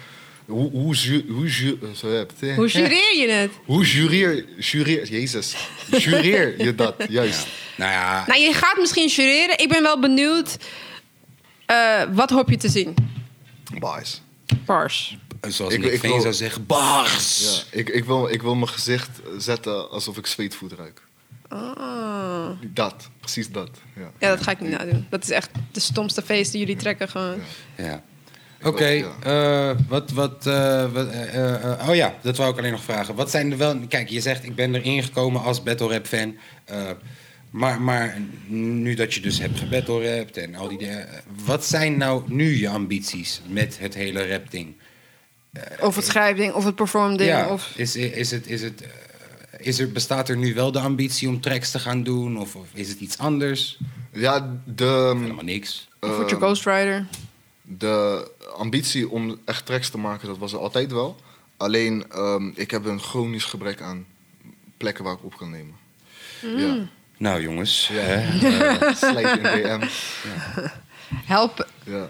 Hoe, hoe, ju- hoe, ju- je het, hè? Hoe jureer je het? Hoe jureer, jureer, jezus, jureer je dat, juist. Nou ja, Nou, je gaat misschien jureren. Ik ben wel benieuwd. eh, wat hoop je te zien? Bars. Pars. zoals Ik- ik wil- zou zeggen, bars! Ja, ik, ik, wil, ik wil mijn gezicht zetten alsof ik zweetvoet ruik. Ah. Dat, precies dat. Ja. Ja, dat ga ik niet nadoen. Dat is echt de stomste feest die jullie trekken gewoon. Ja. Oké, Ja. eh, wat, wat, eh, wat eh, oh ja, dat wou ik alleen nog vragen. Wat zijn er wel, kijk, je zegt ik ben erin gekomen als battle rap fan. eh, maar, maar nu dat je dus hebt gebattle rapt en al die dingen. Wat zijn nou nu je ambities met het hele rap ding? Of het schrijfding, of het performding. Ja, Of... is, is het, is het, is er, bestaat er nu wel de ambitie om tracks te gaan doen? Of, of is het iets anders? Ja, de, Helemaal niks. Of word je ehm, Ghost Rider. De ambitie om echt tracks te maken, dat was er altijd wel. Alleen, ehm, ik heb een chronisch gebrek aan plekken waar ik op kan nemen. Ja, Nou jongens, Ja. hè? Eh, slijt in DM. Help Ja,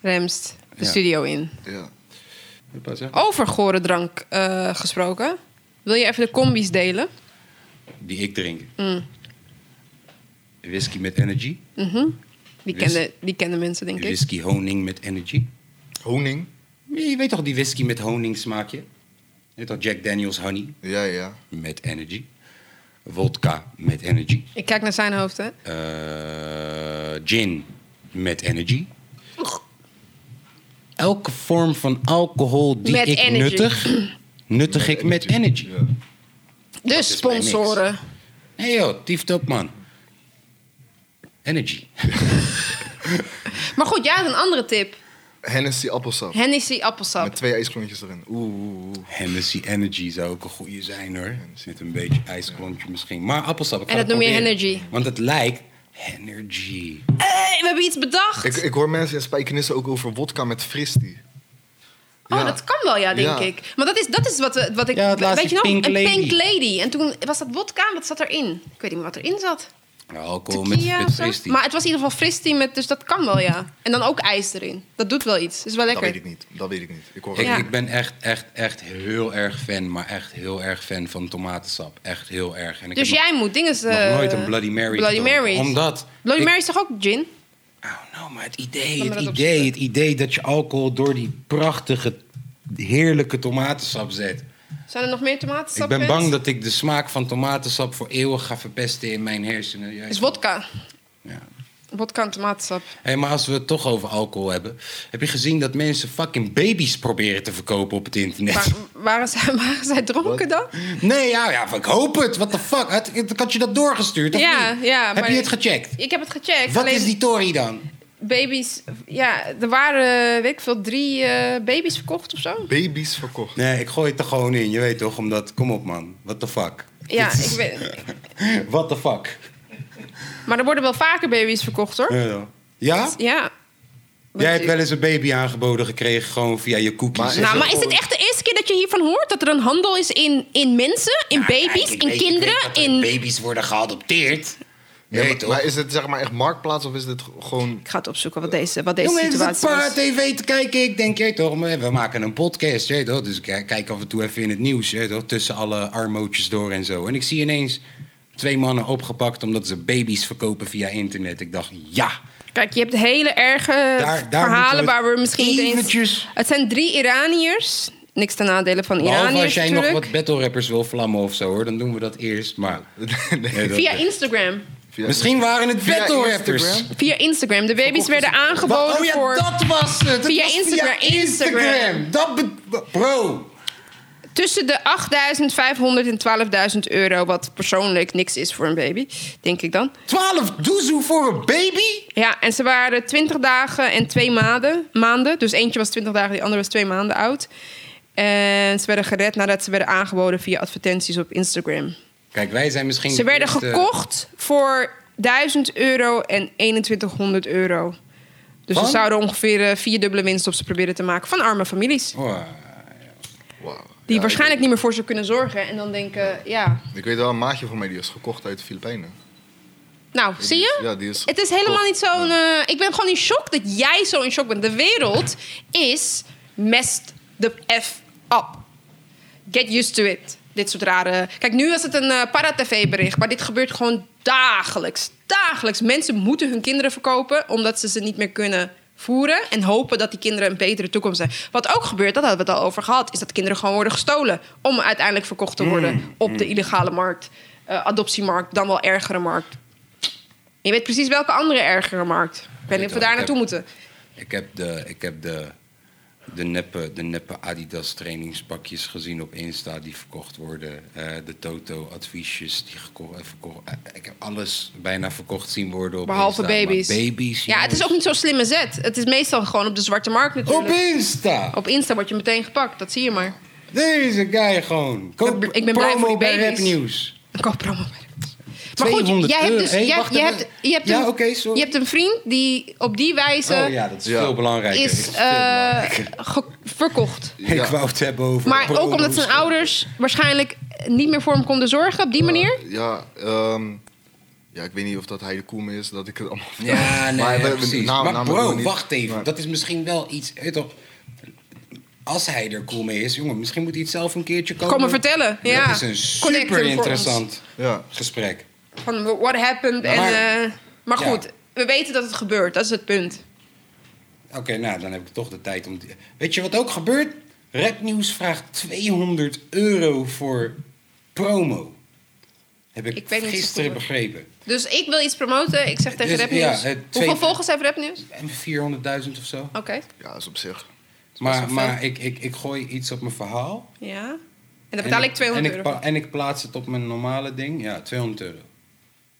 Remst de Ja. studio in. ja. Over gore drank eh, gesproken. Wil je even de combi's delen? Die ik drink. Mm. Whisky met energy. Die, kenden, die kenden mensen, denk ik. Whisky honing met energy. Honing? Je weet toch die whisky met honing smaakje? Je weet toch Jack Daniels honey Ja, ja. met energy. Vodka met energy. Ik kijk naar zijn hoofd, hè. Eh, gin met energy. Elke vorm van alcohol die Met ik energy. nuttig, nuttig ik met energy. Ja. Dus sponsoren. Hé hey joh, tieft op man. Energy. Maar goed, jij had een andere tip. Hennessy appelsap. Hennessy appelsap. Met twee ijsklontjes erin. Oeh, oeh, oeh. Hennessy Energy zou ook een goede zijn hoor. Met een beetje ijsklontje misschien. Maar appelsap. ik En dat het noem je energy. Want het lijkt energy. Hey, we hebben iets bedacht. Ik, ik hoor mensen in Spijkenissen ook over wodka met fristie. Oh, Ja. dat kan wel, ja, denk Ja. ik. Maar dat is, dat is wat, we- wat ik... Ja, weet je nog? Pink een Lady. Pink Lady. En toen was dat vodka. Wat zat erin? Ik weet niet meer wat erin zat. Alcohol met, Tequila met of zo. fristie. Maar het was in ieder geval fristie met... Dus dat kan wel, ja. En dan ook ijs erin. Dat doet wel iets. Dat is wel Dat lekker. weet ik niet. Dat weet ik niet. Ik hoor Ik, Ja. ik ben echt, echt, echt heel erg fan, maar echt heel erg fan van tomatensap. Echt heel erg. En ik Dus heb jij moet dingen... nog, nog eh, nooit een Bloody Mary Bloody gedronken. Marys. Omdat... Bloody ik- Mary is toch ook gin? Oh, nou, maar het idee, me het dat idee, opzoeken. het idee dat je alcohol door die prachtige, heerlijke tomatensap zet. Zijn er nog meer tomatensap? ik ben bang dat ik de smaak van tomatensap voor eeuwig ga verpesten in mijn hersenen. Is vodka. Ja. Vodka en tomatensap. Hé, maar als we het toch over alcohol hebben... heb je gezien dat mensen fucking baby's proberen te verkopen op het internet? Maar waren zij, waren zij dronken dan? Nee, ja, ja, ik hoop het. What the fuck? Had, had je dat doorgestuurd of Ja, niet? ja, Heb maar- je het gecheckt? Ik heb het gecheckt. Wat alleen is die Tory dan? Baby's... Ja, er waren, weet ik veel, drie eh, baby's verkocht of zo. Baby's verkocht. Nee, ik gooi het er gewoon in. Je weet toch, omdat... Kom op, man. What the fuck? Ja, ik weet... What the fuck? Maar er worden wel vaker baby's verkocht, hoor. Ja? ja? Ja. Jij hebt wel eens een baby aangeboden gekregen, gewoon via je cookies. Maar- Nou, maar is het echt de eerste keer dat je hiervan hoort? Dat er een handel is in, in mensen, in Nou, baby's, in weet- ik kinderen, weet dat er in... baby's worden geadopteerd. Je Ja, maar, toch? maar is het zeg maar echt marktplaats of is dit gewoon... Ik ga het opzoeken wat deze, wat deze Jongen, het is een situatie paar is. tv te kijken. Ik denk, je toch, we maken een podcast, je toch? Dus ik kijk af en toe even in het nieuws, je toch? Tussen alle armootjes door en zo. En ik zie ineens twee mannen opgepakt omdat ze baby's verkopen via internet. Ik dacht, ja. Kijk, je hebt hele erge daar verhalen we waar we misschien niet eens... eventjes- Het zijn drie Iraniërs. Niks ten nadele van Behalve Iraniërs als jij nog wat battle rappers wil vlammen of zo, hoor. Dan doen we dat eerst, maar... Nee, dat- Via Instagram. Via- Misschien waren het Via battle rappers. Instagram? Via Instagram. De baby's werden aangeboden oh ja, voor dat was het. Via was Instagram. Instagram. Dat Bro. tussen de 8.500 en 12.000 euro. Wat persoonlijk niks is voor een baby, denk ik dan. 12 doezoe voor een baby? Ja, en ze waren 20 dagen en twee maanden. maanden. Dus eentje was 20 dagen, die andere was twee maanden oud. En ze werden gered nadat ze werden aangeboden via advertenties op Instagram. Kijk, wij zijn misschien... Ze de werden eerste- gekocht voor 1000 euro en 2100 euro. Dus ze zouden ongeveer eh, vierdubbele winst op ze proberen te maken van arme families. Oh, Wauw. Die Ja, waarschijnlijk niet meer voor ze kunnen zorgen. En dan denken, ja, Ik, weet wel, een maatje van mij die is gekocht uit de Filipijnen. nou, zie je? Ja, die is Het is helemaal niet zo'n... eh, ik ben gewoon in shock dat jij zo in shock bent. De wereld is messed the F up. Get used to it. Dit soort rare... Kijk, nu was het een eh para-tv-bericht. Maar dit gebeurt gewoon dagelijks. Dagelijks. Mensen moeten hun kinderen verkopen... omdat ze ze niet meer kunnen voeren... en hopen dat die kinderen een betere toekomst hebben. Wat ook gebeurt, dat hadden we het al over gehad... is dat kinderen gewoon worden gestolen... om uiteindelijk verkocht te worden op de illegale markt. eh, adoptiemarkt, dan wel ergere markt. Je weet precies welke andere ergere markt. Ik weet niet of we daar naartoe moeten. Ik heb de, ik heb de, de, neppe, de neppe Adidas trainingspakjes gezien op Insta die verkocht worden. Eh, de Toto adviesjes die gekocht, verkocht. eh, ik heb alles bijna verkocht zien worden op Behalve Insta. Baby's. baby's. Ja, het is ook niet zo'n slimme zet. Het is meestal gewoon op de zwarte markt Op natuurlijk. Insta! Op Insta word je meteen gepakt, dat zie je maar. Deze guy gewoon. Koop Ik ben blij promo voor die baby's. Ik koop promo bij Maar goed, 200 jij hebt dus Hey, jij, wacht je hebt, je hebt Ja, een, je hebt een vriend die op die wijze Oh ja, dat is Ja. veel belangrijker. is eh, belangrijker. ge- verkocht. Ik Ja. wou het hebben over Maar ook omdat zijn ouders waarschijnlijk niet meer voor hem konden zorgen op die manier. Ja, ehm, ja, ik weet niet of dat hij de koe mee is, dat ik het allemaal vertel. Ja, nee, Maar precies. naam- maar doen bro, niet. wacht even. Maar- Dat is misschien wel iets... weet toch, als hij er cool mee is, jongen, misschien moet hij het zelf een keertje komen. Kom me vertellen. Ja. Dat is een super interessant Ja. gesprek. Van what happened. Maar- en, eh, maar Ja. goed, we weten dat het gebeurt. Dat is het punt. Oké, nou, dan heb ik toch de tijd om... te- Weet je wat ook gebeurt? Rapnieuws vraagt 200 euro voor promo. Heb ik, Ik gisteren begrepen. Dus ik wil iets promoten. Ik zeg tegen Dus, Rapnieuws. ja, eh, twee- Hoeveel volgers heeft Rapnieuws? En 400.000 of zo. Oké, Ja, dat is op zich. Maar, maar ik, ik, ik gooi iets op mijn verhaal. ja. En dan betaal En ik 200 en euro. Ik, en ik plaats het op mijn normale ding. Ja, 200 euro.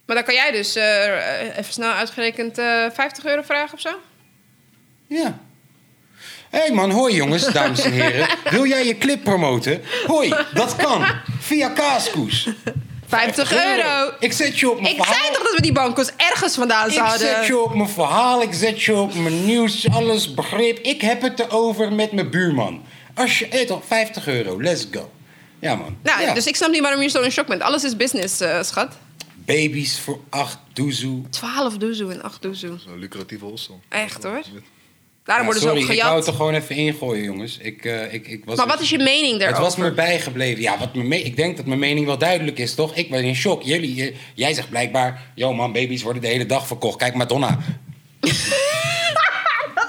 Maar dan kan jij dus eh, even snel uitgerekend eh 50 euro vragen of zo? Ja. Hé hey man, hoi jongens, dames en heren. Wil jij je clip promoten? Hoi, dat kan. Via Kaaskoes. 50 euro! Ik zet je op mijn Ik verhaal. zei toch dat we die bankers ergens vandaan Ik zouden... zet je op mijn verhaal, ik zet je op mijn nieuws, alles begrip. Ik heb het erover met mijn buurman. Als je, hé toch, 50 euro, let's go. Ja man. Nou, Ja. dus ik snap niet waarom je zo in shock bent. Alles is business, eh, schat. Baby's voor 8 doezoe. 12 doezoe en 8 doezoe. Zo'n lucratieve hostel. Echt hoor. Daarom Ja, worden sorry, ze ook ik wou gejat. het er gewoon even ingooien, jongens. Ik, eh, ik, ik was Maar wat is je mening Het daarover? was me bijgebleven. Ja, wat me me- ik denk dat mijn mening wel duidelijk is, toch? Ik ben in shock. Jullie, je- jij zegt blijkbaar... Yo man, baby's worden de hele dag verkocht. Kijk Madonna.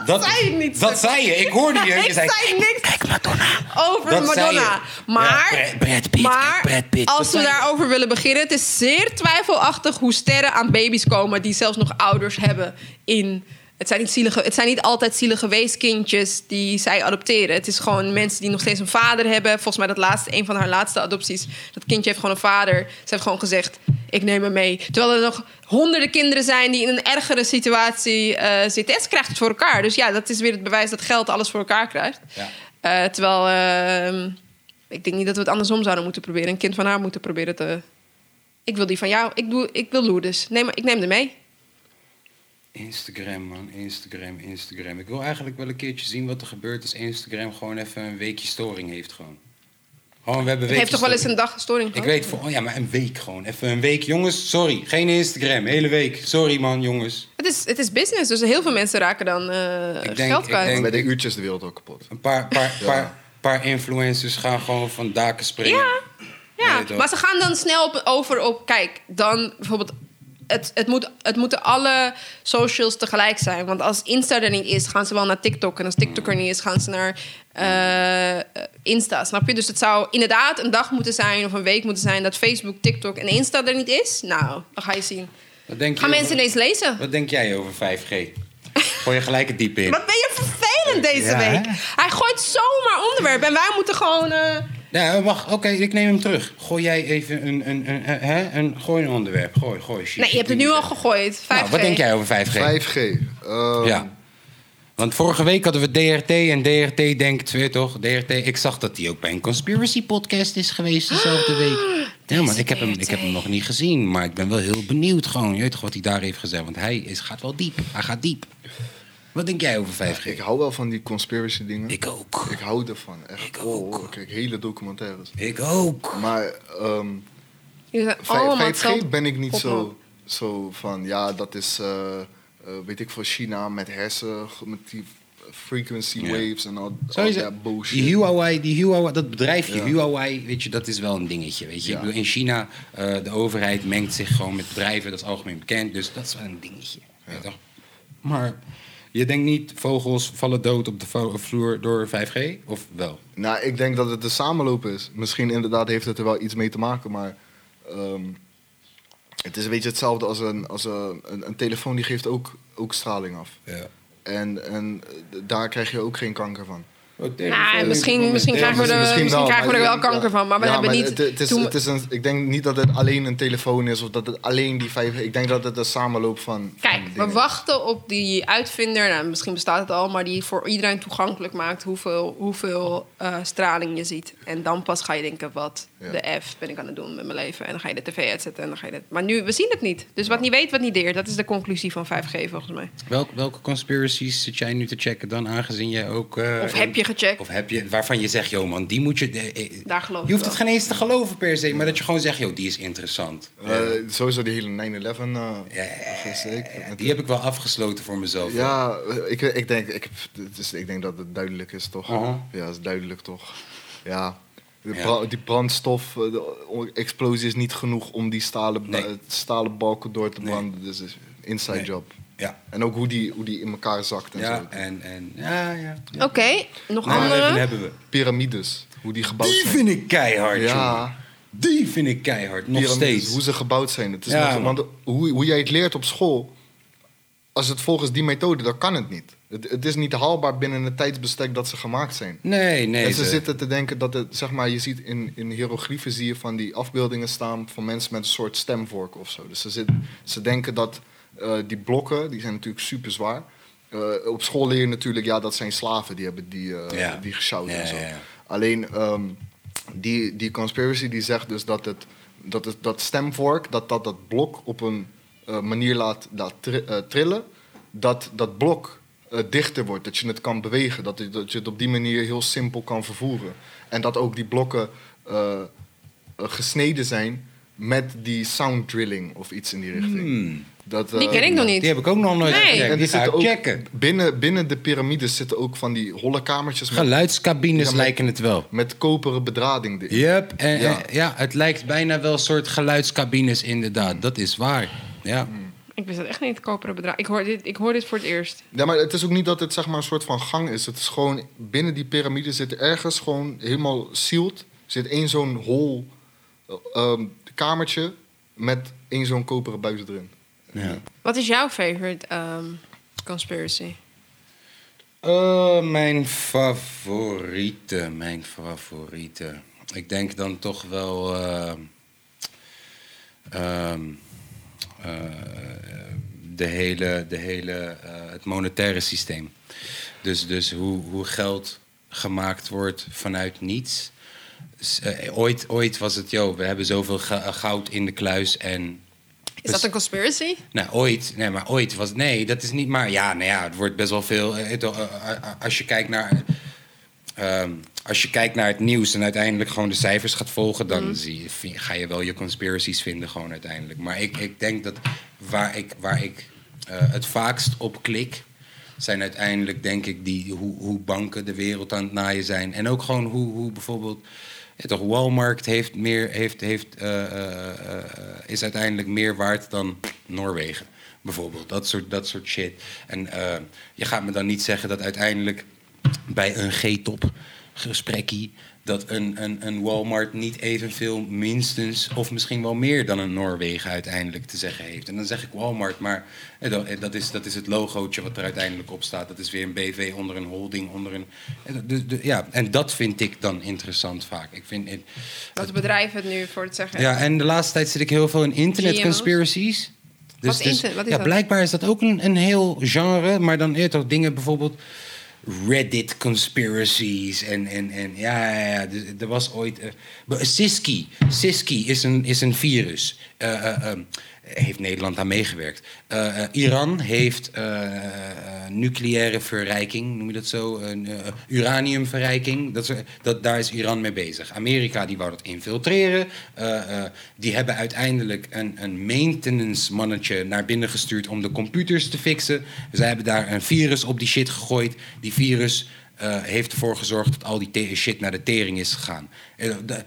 Dat zei ik niet, Dat zei je. Ik hoorde je. je ik zei, niks Kijk Madonna. over Dat Madonna. je. Maar, Brad- Pitt, maar kijk, Brad Pitt. als we je. daarover willen beginnen... het is zeer twijfelachtig hoe sterren aan baby's komen... die zelfs nog ouders hebben in... Het zijn, niet zielige, het zijn niet altijd zielige weeskindjes die zij adopteren. Het is gewoon mensen die nog steeds een vader hebben. Volgens mij dat laatste, een van haar laatste adopties. Dat kindje heeft gewoon een vader. Ze heeft gewoon gezegd, ik neem hem mee. Terwijl er nog honderden kinderen zijn die in een ergere situatie eh, zitten. En ze krijgt het voor elkaar. Dus ja, dat is weer het bewijs dat geld alles voor elkaar krijgt. Ja. Eh, terwijl, ehm, ik denk niet dat we het andersom zouden moeten proberen. Een kind van haar moeten proberen te... Ik wil die van jou. Ik, doe, ik wil Lourdes. Neem, ik neem er mee. Instagram, man. Instagram, Instagram. Ik wil eigenlijk wel een keertje zien wat er gebeurt als Instagram gewoon even een weekje storing heeft. Gewoon. Gewoon, we hebben Het heeft toch wel eens een dag storing Ik gehad? weet voor, oh ja, maar een week gewoon. Even een week. Jongens, sorry. Geen Instagram. Hele week. Sorry man, jongens. Het is, het is business, dus heel veel mensen raken dan eh, Ik denk- geld ik kwijt. denk- Bij de uurtjes de wereld ook kapot. Een paar, paar, Ja. paar, paar influencers gaan gewoon van daken springen. Ja, ja. Maar ze gaan dan snel op, over op... Kijk, dan bijvoorbeeld... Het, het, moet, het moeten alle socials tegelijk zijn. Want als Insta er niet is, gaan ze wel naar TikTok. En als TikTok er niet is, gaan ze naar eh, Insta. Snap je? Dus het zou inderdaad een dag moeten zijn... of een week moeten zijn dat Facebook, TikTok en Insta er niet is. Nou, dan ga je zien. Wat denk, je Gaan over- mensen ineens lezen? wat denk jij over 5G? Gooi je gelijk het diep in. Wat ben je vervelend deze Ja, hè? week. Hij gooit zomaar onderwerp. En wij moeten gewoon... eh, Ja, wacht. Oké, ik neem hem terug. Gooi jij even een, een, een, een, hè? een, gooi een onderwerp. Gooi, gooi. Nee, je hebt het nu al gegooid. 5G. Nou, wat denk jij over 5G? 5G. ehm, Ja. Want vorige week hadden we DRT en DRT denkt, weet je toch, DRT, ik zag dat hij ook bij een conspiracy podcast is geweest dezelfde week. Ja man, ik heb, hem, ik heb hem nog niet gezien, maar ik ben wel heel benieuwd gewoon, je weet toch wat hij daar heeft gezegd, want hij is, gaat wel diep, hij gaat diep. Wat denk jij over 5G? Ik hou wel van die conspiracy dingen. Ik ook. Ik hou ervan. Echt. Ik Oh, ook. ik kijk hele documentaires. Ik ook. Maar ehm vij- allemaal 5G hetzelfde ben ik niet zo, zo van, ja, dat is, eh, eh, weet ik veel, China met hersen, met die frequency waves en al, dat bullshit. die Huawei, die Huawei, dat bedrijfje Ja. Huawei, weet je, dat is wel een dingetje. Weet je. Ja. Ik bedoel, in China, eh, de overheid mengt zich gewoon met bedrijven, dat is algemeen bekend. Dus dat is wel een dingetje. weet je toch? Maar je denkt niet, vogels vallen dood op de vloer door 5G? Of wel? Nou, ik denk dat het een samenloop is. Misschien inderdaad heeft het er wel iets mee te maken, maar ehm, het is een beetje hetzelfde als een, als een, een, een telefoon die geeft ook, ook straling af. Ja. En, en eh, daar krijg je ook geen kanker van. Nou, misschien, misschien Ja, krijgen we er, misschien wel, krijgen we er wel kanker van, maar we Ja, hebben niet... Het, het is, het is een, ik denk niet dat het alleen een telefoon is of dat het alleen die vijf. Ik denk dat het een samenloop van. Kijk, van we wachten op die uitvinder, nou, misschien bestaat het al, maar die voor iedereen toegankelijk maakt hoeveel, hoeveel eh, straling je ziet. En dan pas ga je denken, wat Ja. de F ben ik aan het doen met mijn leven. En dan ga je de tv uitzetten en dan ga je. Maar nu, we zien het niet. Dus wat niet weet, wat niet deert. Dat is de conclusie van 5G volgens mij. Welk, welke conspiracies zit jij nu te checken dan, aangezien jij ook... eh, Of heb je gecheckt? Of heb je, waarvan je zegt, joh man, die moet je... eh, eh, Daar geloof je hoeft het wel. geen eens te geloven per se, maar dat je gewoon zegt, joh, die is interessant. Eh, sowieso die hele 9-11. eh Ja, gezeik. ja, die heb ik wel afgesloopt voor mezelf. Ja, ik, ik, denk, ik, heb- het is, ik denk dat het duidelijk is, toch? Aha. Ja, het is duidelijk, toch? Ja. De Ja. bra- die brandstof, de explosie is niet genoeg om die stalen, Nee. stalen balken door te Nee. branden. Dus is een inside Nee. job. Ja, En ook hoe die, hoe die in elkaar zakt en ja, zo. en, en ja, ja. Oké, nog Nou, andere? even hebben we. Piramides, hoe die gebouwd Die zijn. vind ik keihard, Ja. jongen. Die vind ik keihard, nog steeds. Hoe ze gebouwd zijn. Het is Ja, nog- man. want hoe, hoe jij het leert op school, als het volgens die methode, dan kan het niet. Het, het is niet haalbaar binnen het tijdsbestek dat ze gemaakt zijn. Nee, nee. en ze de- zitten te denken dat het, zeg maar, je ziet in, in hieroglyphen zie je van die afbeeldingen staan van mensen met een soort stemvork of zo. Dus ze, zit, ze denken dat eh, die blokken, die zijn natuurlijk super zwaar. Eh, op school leer je natuurlijk, ja, dat zijn slaven die hebben die, Ja. die Ja, en zo. ja. Alleen ehm, die, die conspiracy die zegt dus dat het, dat, het, dat stemvork, dat dat, dat blok op een manier laat, laat tri- eh, trillen, dat dat blok dichter wordt, dat je het kan bewegen, dat, je- dat je het op die manier heel simpel kan vervoeren. En dat ook die blokken gesneden zijn met die sound drilling of iets in die richting. Hmm. Dat, Die eh, ken ik nog niet. Die heb ik ook nog nooit Nee. gecheckt. Die ga ik zitten ook checken. binnen, binnen de piramides zitten ook van die holle kamertjes met, Geluidscabines Ja, lijken het wel. met koperen bedrading. Yep, en, Ja. het lijkt bijna wel een soort geluidscabines inderdaad. Dat is waar. Ja. Ik wist het echt niet, koperen bedrag. Ik hoor, dit, ik hoor dit voor het eerst. Ja, maar het is ook niet dat het zeg maar een soort van gang is. Het is gewoon binnen die piramide zit er ergens gewoon helemaal sealed. Zit één zo'n hol eh, ehm, kamertje met één zo'n koperen buis erin. Ja. Wat is jouw favorite ehm, conspiracy? Eh, mijn favoriete, mijn favoriete. Ik denk dan toch wel eh, ehm, eh, de hele, de hele het monetaire systeem. Dus, dus hoe, hoe geld gemaakt wordt vanuit niets. Ooit, ooit was het, joh, we hebben zoveel goud in de kluis en Is dat een conspiracy? nou, ooit. Nee, maar ooit was... Nee, dat is niet maar... Ja, nou ja, het wordt best wel veel... eh, het, eh, eh, als je kijkt naar... ehm, als je kijkt naar het nieuws en uiteindelijk gewoon de cijfers gaat volgen... dan zie je, vind- ga je wel je conspiracies vinden gewoon uiteindelijk. Maar ik, ik denk dat waar ik, waar ik het vaakst op klik... zijn uiteindelijk, denk ik, die, hoe, hoe banken de wereld aan het naaien zijn. En ook gewoon hoe, hoe bijvoorbeeld... Ja, toch, Walmart heeft meer, heeft, heeft, eh, eh, eh, is uiteindelijk meer waard dan Noorwegen. Bijvoorbeeld, dat soort, dat soort shit. En je gaat me dan niet zeggen dat uiteindelijk bij een G-top gesprekkie... dat een, een, een Walmart niet evenveel minstens... of misschien wel meer dan een Noorwegen uiteindelijk te zeggen heeft. En dan zeg ik Walmart, maar eh, dat- eh, dat is, dat is het logootje wat er uiteindelijk op staat. Dat is weer een BV onder een holding, onder een... eh, de- de- ja, en dat vind ik dan interessant vaak. Ik vind het, Dat bedrijf het nu voor het zeggen. ja, en de laatste tijd zit ik heel veel in internet conspiracies. Dus, Wat is dus-? Wat is ja, dat? blijkbaar is dat ook een, een heel genre, maar dan eerder dingen bijvoorbeeld Reddit conspiracies en, en, en ja, ja, ja dus er was ooit... maar Siski, Siski is een, is een virus. Eh, eh, eh, heeft Nederland aan meegewerkt. Eh, eh, Iran heeft eh, nucleaire verrijking, noem je dat zo? Uraniumverrijking. Dat, dat, daar is Iran mee bezig. Amerika die wou dat infiltreren. Die hebben uiteindelijk een, een maintenance mannetje naar binnen gestuurd om de computers te fixen. Zij hebben daar een virus op die shit gegooid. Die virus heeft ervoor gezorgd dat al die shit naar de tering is gegaan. Da-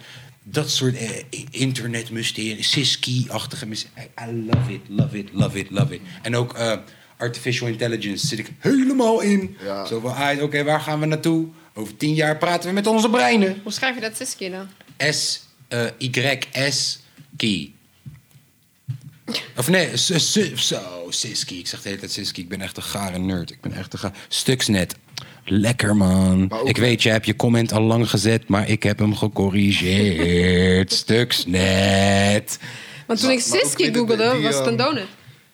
dat soort eh, internetmysterie, Siski-achtige mysterie. I love it, love it, love it, love it. En ook eh, artificial intelligence zit ik helemaal in. Ja. Zo van, ah, oké, waar gaan we naartoe? Over tien jaar praten we met onze breinen. Hoe schrijf je dat Siski dan? S, eh, Y, S, Key. Of nee, s- s- zo, Siski. Ik zeg de hele tijd Siski. Ik ben echt een gare nerd. Ik ben echt een gare... Stuxnet. Lekker, man. Ook- Ik weet, je hebt je comment al lang gezet, maar ik heb hem gecorrigeerd. Stuxnet. Want toen ik Maar- Siski het, googelde, die, was het een ehm, donut.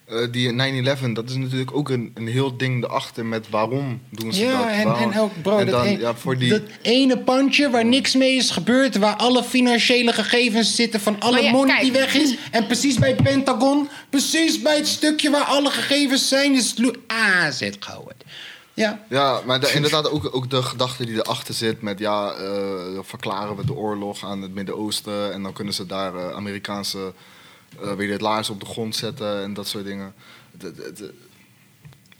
Eh, die 9-11, dat is natuurlijk ook een, een heel ding erachter met waarom doen ze dat. Ja, en, waarom- en ook, bro, en dat, dan, een- ja, voor die, dat ene pandje waar niks mee is gebeurd... waar alle financiële gegevens zitten van alle ja, money kijk. die weg is... en precies bij het Pentagon, precies bij het stukje waar alle gegevens zijn... is het ah, zit gewoon. Ja, Ja, maar de- inderdaad ook, ook de gedachte die erachter zit met ja, eh, verklaren we de oorlog aan het Midden-Oosten en dan kunnen ze daar eh, Amerikaanse eh weet je, het laars op de grond zetten en dat soort dingen. De, de, de-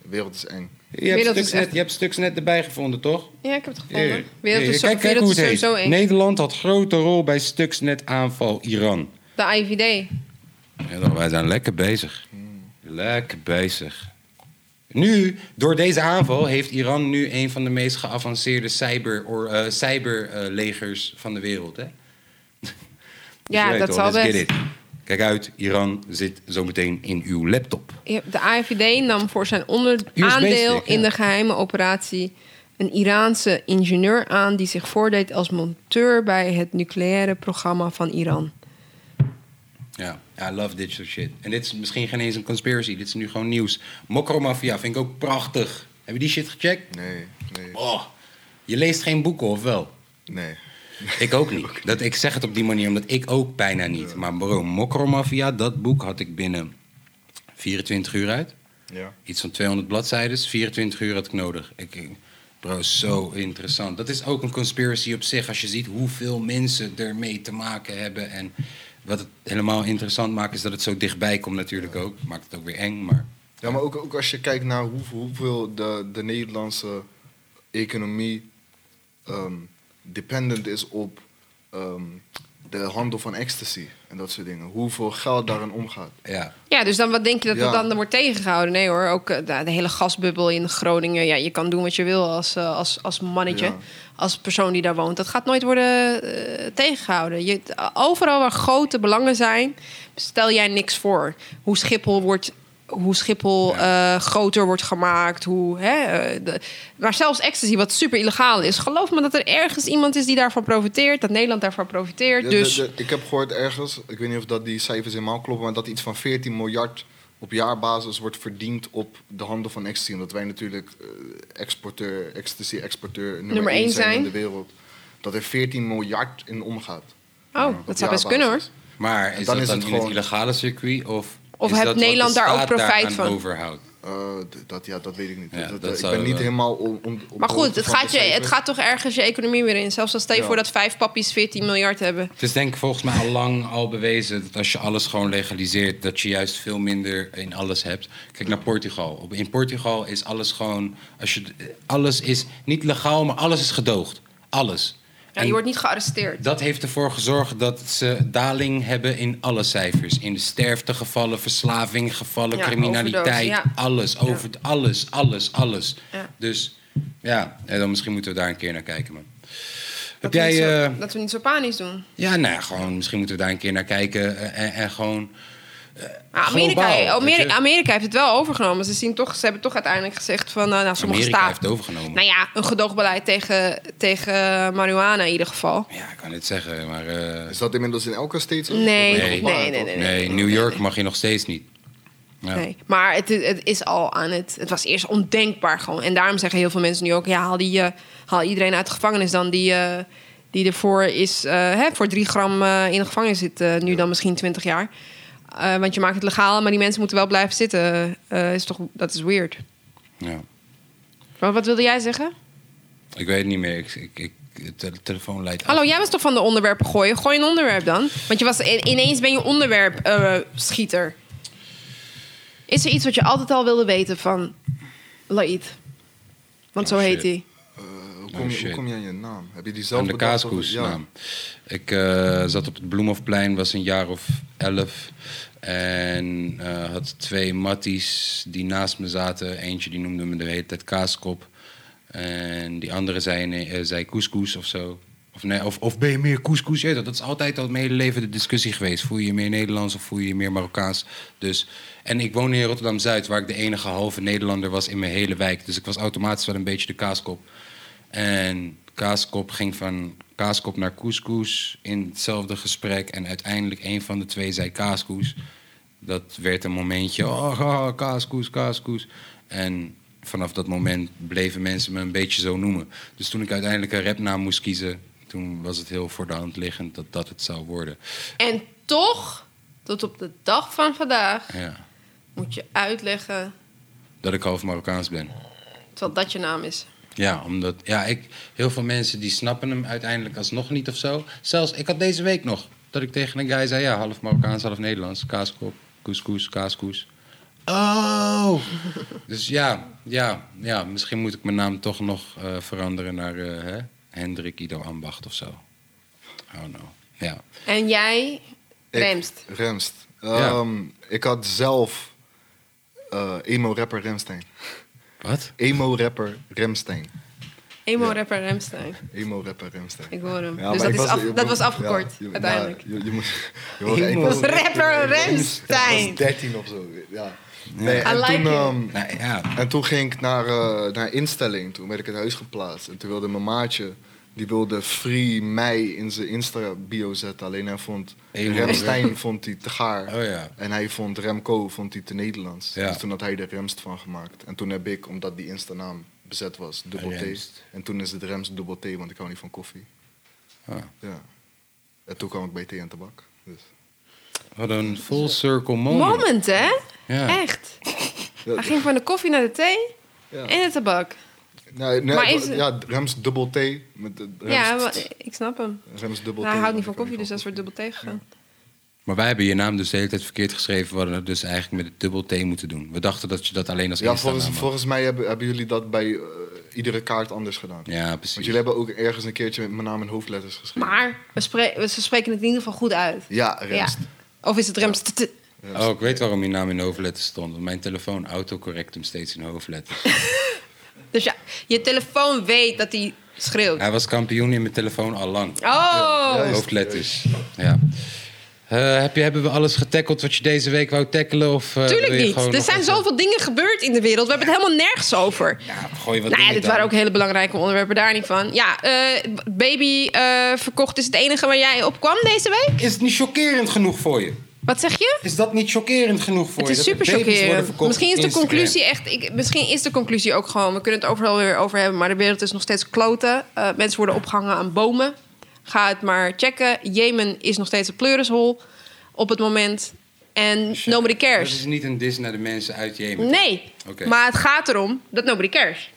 de wereld is eng. je hebt, Stuxnet, echt- je hebt Stuxnet erbij gevonden, toch? Ja, ik heb het gevonden. Wereld is, zo, kijk, kijk wereld hoe is het heet. sowieso eng. Nederland had grote rol bij Stuxnet aanval Iran. De IVD. Ja, dan, wij zijn lekker bezig. Lekker bezig. Nu, door deze aanval, heeft Iran nu een van de meest geavanceerde cyber, eh, cyberlegers van de wereld. Hè? Dus Ja, weet dat zal best. Kijk uit, Iran zit zometeen in uw laptop. De AIVD nam voor zijn onder aandeel in de geheime operatie een Iraanse ingenieur aan die zich voordeed als monteur bij het nucleaire programma van Iran. Ja, I love soort shit. En dit is misschien geen eens een conspiracy, dit is nu gewoon nieuws. Mokromafia vind ik ook prachtig. Heb je die shit gecheckt? Nee, nee, Oh, je leest geen boeken, of wel? nee. Ik ook niet. Dat, ik zeg het op die manier, omdat ik ook bijna niet. Maar bro, Mokromafia, dat boek had ik binnen 24 uur uit. Ja. Iets van 200 bladzijden. 24 uur had ik nodig. Ik, ik- bro, zo interessant. Dat is ook een conspiracy op zich. Als je ziet hoeveel mensen ermee te maken hebben. En wat het helemaal interessant maakt, is dat het zo dichtbij komt natuurlijk ook. Maakt het ook weer eng, maar... Ja, maar ook, ook als je kijkt naar hoeveel, de, de Nederlandse economie ehm, dependent is op ehm, de handel van ecstasy en dat soort dingen. Hoeveel geld daarin omgaat. Ja, Ja, dus dan wat denk je dat Ja. er dan wordt tegengehouden? Nee hoor, ook eh, de, de hele gasbubbel in Groningen. Ja, je kan doen wat je wil als, eh, als, als mannetje, Ja. als persoon die daar woont. Dat gaat nooit worden eh, tegengehouden. Je, overal waar grote belangen zijn, stel jij niks voor. Hoe Schiphol wordt... Hoe Schiphol eh, groter wordt gemaakt. Hoe, hè, eh, de- maar zelfs ecstasy, wat super illegaal is. Geloof me dat er ergens iemand is die daarvan profiteert. Dat Nederland daarvan profiteert. De- dus de- de- ik heb gehoord ergens, ik weet niet of dat die cijfers helemaal kloppen, maar dat iets van 14 miljard op jaarbasis wordt verdiend op de handel van ecstasy. Omdat wij natuurlijk eh, exporteur, ecstasy-exporteur nummer, Nummer één één zijn, zijn. in de wereld. Dat er 14 miljard in omgaat. Oh, dat zou best kunnen hoor. maar is dan dat is dan het in het gewoon- illegale circuit? Of, Of heeft Nederland daar ook profijt van? overhoudt? Eh, d- dat, ja, dat weet ik niet. Ja, Dat- dat ik ben niet wel- helemaal om, om, op Maar goed, het gaat, je, het gaat toch ergens je economie weer in. Zelfs al stel je Ja. voor dat vijf pappies 14 miljard hebben. Het is denk ik volgens mij al lang al bewezen dat als je alles gewoon legaliseert, dat je juist veel minder in alles hebt. Kijk naar Portugal. Op- In Portugal is alles gewoon, als je, alles is niet legaal, maar alles is gedoogd. Alles. En je wordt niet gearresteerd. dat heeft ervoor gezorgd dat ze daling hebben in alle cijfers. In de sterftegevallen, verslavinggevallen, Ja, criminaliteit. ja. Alles, over, alles, alles, alles. Dus ja, dan misschien moeten we daar een keer naar kijken, man. Heb Dat, we niet jij... zo, eh, dat we niet zo panisch doen. ja, nou ja, gewoon, misschien moeten we daar een keer naar kijken. eh, En, en gewoon. Maar Amerika, globaal, weet Amerika, je? Amerika heeft het wel overgenomen. Ze, zien toch, ze hebben toch uiteindelijk gezegd van... nou, nou, sommige Amerika heeft staten... het overgenomen. Nou ja, een gedoogbeleid tegen, tegen marihuana in ieder geval. Ja, ik kan het zeggen, maar. eh, Is dat inmiddels in elke zo? Nee, nee, nee, nee, toch? nee. nee, New York mag je nog steeds niet. Ja. Nee. Maar het, het is al aan het... Het was eerst ondenkbaar gewoon. En daarom zeggen heel veel mensen nu ook... Ja, haal, die, eh, haal iedereen uit de gevangenis dan die, eh, die ervoor is... eh, hè, voor drie gram in de gevangenis zit. nu dan misschien 20 jaar. Eh, want je maakt het legaal, maar die mensen moeten wel blijven zitten. Eh, is toch, dat is weird. Ja. Maar wat wilde jij zeggen? Ik weet het niet meer. Ik, ik, ik, de tele- telefoon leidt af. Hallo, jij was toch van de onderwerpen gooien? Gooi een onderwerp dan. Want je was, ineens ben je onderwerp eh, schieter. Is er iets wat je altijd al wilde weten van Laid? Want Oh, zo heet shit. hij. Hoe, Oh, kom je, shit. hoe kom je aan je naam? Heb je die zelf Aan de kaaskoes Ja. naam. Ik eh, zat op het Bloemhofplein, was een jaar of elf. En eh, had twee matties die naast me zaten. Eentje die noemde me de hele tijd kaaskop. En die andere zei, eh, zei couscous of zo. Of, nee, of, of ben je meer couscous? Ja, dat is altijd al mijn hele leven de discussie geweest. Voel je je meer Nederlands of voel je je meer Marokkaans? Dus, en ik woon in Rotterdam-Zuid, waar ik de enige halve Nederlander was in mijn hele wijk. Dus ik was automatisch wel een beetje de kaaskop. En Kaaskop ging van Kaaskop naar Couscous in hetzelfde gesprek. En uiteindelijk een van de twee zei Kaaskoes. Dat werd een momentje, oh, oh Kaaskoes, Kaaskoes. En vanaf dat moment bleven mensen me een beetje zo noemen. Dus toen ik uiteindelijk een rapnaam moest kiezen... toen was het heel voor de hand liggend dat dat het zou worden. En toch, tot op de dag van vandaag, Ja, moet je uitleggen dat ik half Marokkaans ben. terwijl dat je naam is. Ja, omdat ja, ik, heel veel mensen die snappen hem uiteindelijk alsnog niet of zo. Zelfs, ik had deze week nog dat ik tegen een guy zei: ja, half Marokkaans, half Nederlands. Kaaskop, couscous, kaaskoes. Oh! dus ja, ja, ja, misschien moet ik mijn naam toch nog eh, veranderen naar eh, hè? Hendrik Ido Ambacht of zo. Oh no. Ja. En jij, Ik- Remst. Remst. Ja. Ehm, Ik had zelf eh, emo-rapper Remstein. Wat? Emo-rapper Remstein. Emo-rapper Remstein. Emo-rapper Remstein. Ik hoor hem. Ja, dus dat, is was- af- dat was afgekort, ja, je- uiteindelijk. ja, je, je moet, je hoort- ik was, Rapper ik was Remstein. 13 of zo. Ja. Nee, I en, like toen, ehm, Nou ja. en toen ging ik naar, eh, naar instelling. Toen werd ik in huis geplaatst. En toen wilde mijn maatje... Die wilde Free mij in zijn Insta-bio zetten. Alleen hij vond... Remstein vond hij te gaar. Oh ja. En hij vond Remco vond hij te Nederlands. Ja. Dus toen had hij er Remst van gemaakt. En toen heb ik, omdat die Insta-naam bezet was, dubbel T. En toen is het Remst dubbel T, want ik hou niet van koffie. Ah. Ja. En toen kwam ik bij thee en tabak. Dus. Wat een full circle moment. Moment, hè? Ja. Echt. Ja, Hij ging van de koffie naar de thee ja. en de tabak. Nee, nee, Maar is- ja, Remst dubbel T. Met de Ja, maar ik snap hem. Remst dubbel Nou, T. hij houdt niet van koffie, dus dat is voor dubbel thee gegaan. Maar wij hebben je naam dus de hele tijd verkeerd geschreven. We hadden het dus eigenlijk met het dubbel T moeten doen. We dachten dat je dat alleen als Ja, volgens, volgens mij hebben, hebben jullie dat bij eh, iedere kaart anders gedaan. Ja, precies. Want jullie hebben ook ergens een keertje met mijn naam in hoofdletters geschreven. Maar we, spre- we- ze spreken het in ieder geval goed uit. Ja, Remst. Ja. Of is het Remst? Oh, ik weet waarom je naam in hoofdletters stond. Want mijn telefoon autocorrect hem steeds in hoofdletters. Dus ja, je telefoon weet dat hij schreeuwt. Hij was kampioen in mijn telefoon al lang. Oh! Juist. Hoofdletters. Ja. Eh, heb je, hebben we alles getackeld wat je deze week wou tackelen? Of, eh, Tuurlijk niet. Er zijn even- zoveel dingen gebeurd in de wereld. We hebben het helemaal nergens over. Ja, gooi wat Nou ja, dit dan. waren ook hele belangrijke onderwerpen, daar niet van. Ja, eh, baby eh, verkocht is het enige waar jij op kwam deze week. Is het niet chockerend genoeg voor je? Wat zeg je? Is dat niet chockerend genoeg voor Het je? is dat er super chockerend. Misschien is de conclusie echt. Ik, misschien is de conclusie ook gewoon. We kunnen het overal weer over hebben, maar de wereld is nog steeds kloten. Eh, mensen worden opgehangen aan bomen. Ga het maar checken. Jemen is nog steeds een pleurishol op het moment. En nobody Dat cares. is niet een dis naar de mensen uit Jemen. Nee, maar het gaat erom dat nobody cares.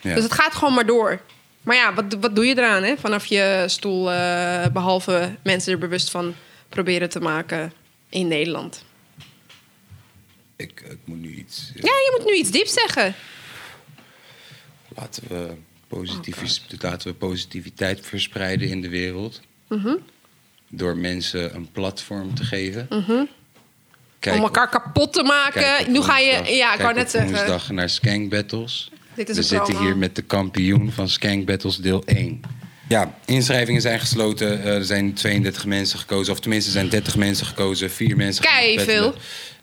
Ja. Dus het gaat gewoon maar door. Maar ja, wat, wat doe je eraan hè? vanaf je stoel? eh, behalve mensen er bewust van proberen te maken in Nederland. ik, ik moet nu iets... Ja, je moet nu iets dieps zeggen. Laten we, positief, laten we positiviteit verspreiden in de wereld. Mhm. Door mensen een platform te geven. Kijk om op- elkaar kapot te maken. nu ga je. woensdag- Ja, ik wou net zeggen. woensdag naar Skank Battles. Dit is we zitten hier met de kampioen van Skank Battles deel 1. Ja, inschrijvingen zijn gesloten. Eh, er zijn 32 mensen gekozen. Of tenminste, er zijn 30 mensen gekozen. Vier mensen gaan Kei veel.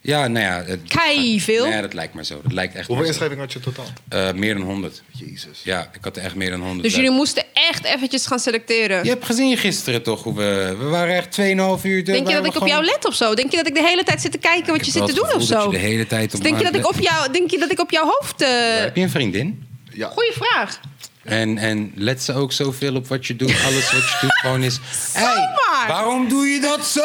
Ja, nou ja. Het, Kei veel. Nee, dat lijkt maar zo. Dat lijkt echt Hoeveel inschrijvingen had je totaal? Eh, meer dan 100. Jezus. Ja, ik had er echt meer dan 100. Dus jullie moesten echt eventjes gaan selecteren. Je hebt gezien gisteren toch hoe we... We waren echt 2,5 uur... Denk je dat ik op jou let of zo? Denk je dat ik de hele tijd zit te kijken wat je zit te doen of zo? de hele tijd op Denk je, dat ik op jou, denk je dat ik op jouw hoofd... eh, Heb je een vriendin? Ja. Goeie vraag. En, en let ze ook zoveel op wat je doet. Alles wat je doet gewoon is... Hey, waarom doe je dat zo?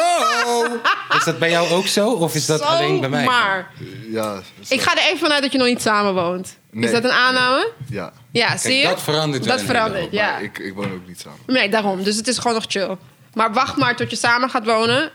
Is dat bij jou ook zo? Of is dat alleen bij mij? Maar Ja. ik ga er even vanuit dat je nog niet samen woont. Is Nee. dat een aanname? Ja. Ja, zie je? dat verandert wel Dat een verandert, ja. Maar ik, ik woon ook niet samen. Nee, daarom. Dus het is gewoon nog chill. Maar wacht maar tot je samen gaat wonen.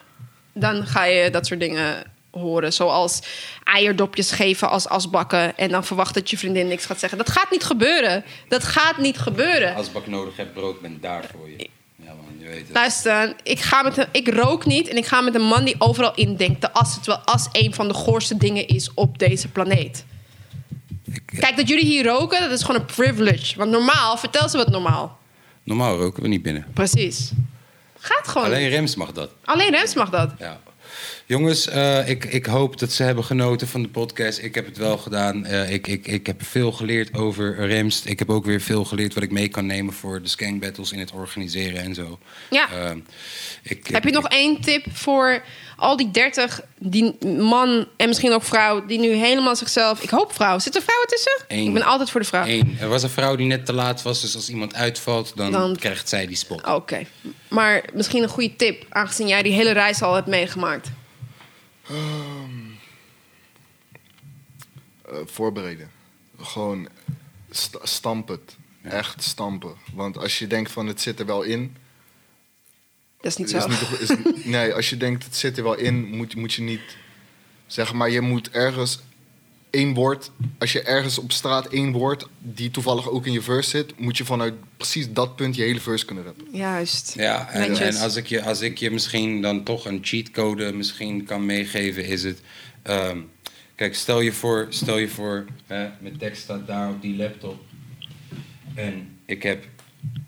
Dan ga je dat soort dingen horen. Zoals eierdopjes geven als asbakken. En dan verwacht dat je vriendin niks gaat zeggen. Dat gaat niet gebeuren. Dat gaat niet gebeuren. Als bak nodig hebt, brood ben daar voor je. Ja man, je weet het. Luister, ik, ga met een, ik rook niet en ik ga met een man die overal indenkt. De as, terwijl as een van de goorste dingen is op deze planeet. Kijk, dat jullie hier roken, dat is gewoon een privilege. Want normaal, vertel ze wat normaal. Normaal roken we niet binnen. Precies. Gaat gewoon. Alleen Alleen, Rems mag dat. Alleen Rems mag dat. Ja. Jongens, eh, ik, ik hoop dat ze hebben genoten van de podcast. Ik heb het wel gedaan. Eh, ik, ik, ik heb veel geleerd over Remst. Ik heb ook weer veel geleerd wat ik mee kan nemen voor de skank battles in het organiseren en zo. Ja. Eh, ik, Heb je nog één tip voor al die 30 die man en misschien ook vrouw die nu helemaal zichzelf. Ik hoop vrouw. Zit er vrouwen tussen? Eén. Ik ben altijd voor de vrouw. Eén, er was een vrouw die net te laat was, dus als iemand uitvalt, dan, Dan- krijgt zij die spot. Oké. Maar misschien een goede tip, aangezien jij die hele reis al hebt meegemaakt. Eh, voorbereiden. Gewoon st- stamp het. Echt stampen. Want als je denkt van het zit er wel in. Dat is niet is zo. niet, is, nee, als je denkt het zit er wel in, moet, moet je niet. Zeg maar, je moet ergens één woord. Als je ergens op straat één woord, die toevallig ook in je verse zit, moet je vanuit precies dat punt je hele verse kunnen rappen. Juist. Ja, en, en als, ik je, als ik je misschien dan toch een cheatcode misschien kan meegeven, is het. ehm, kijk, stel je voor, stel je voor hè, mijn tekst staat daar op die laptop. En ik heb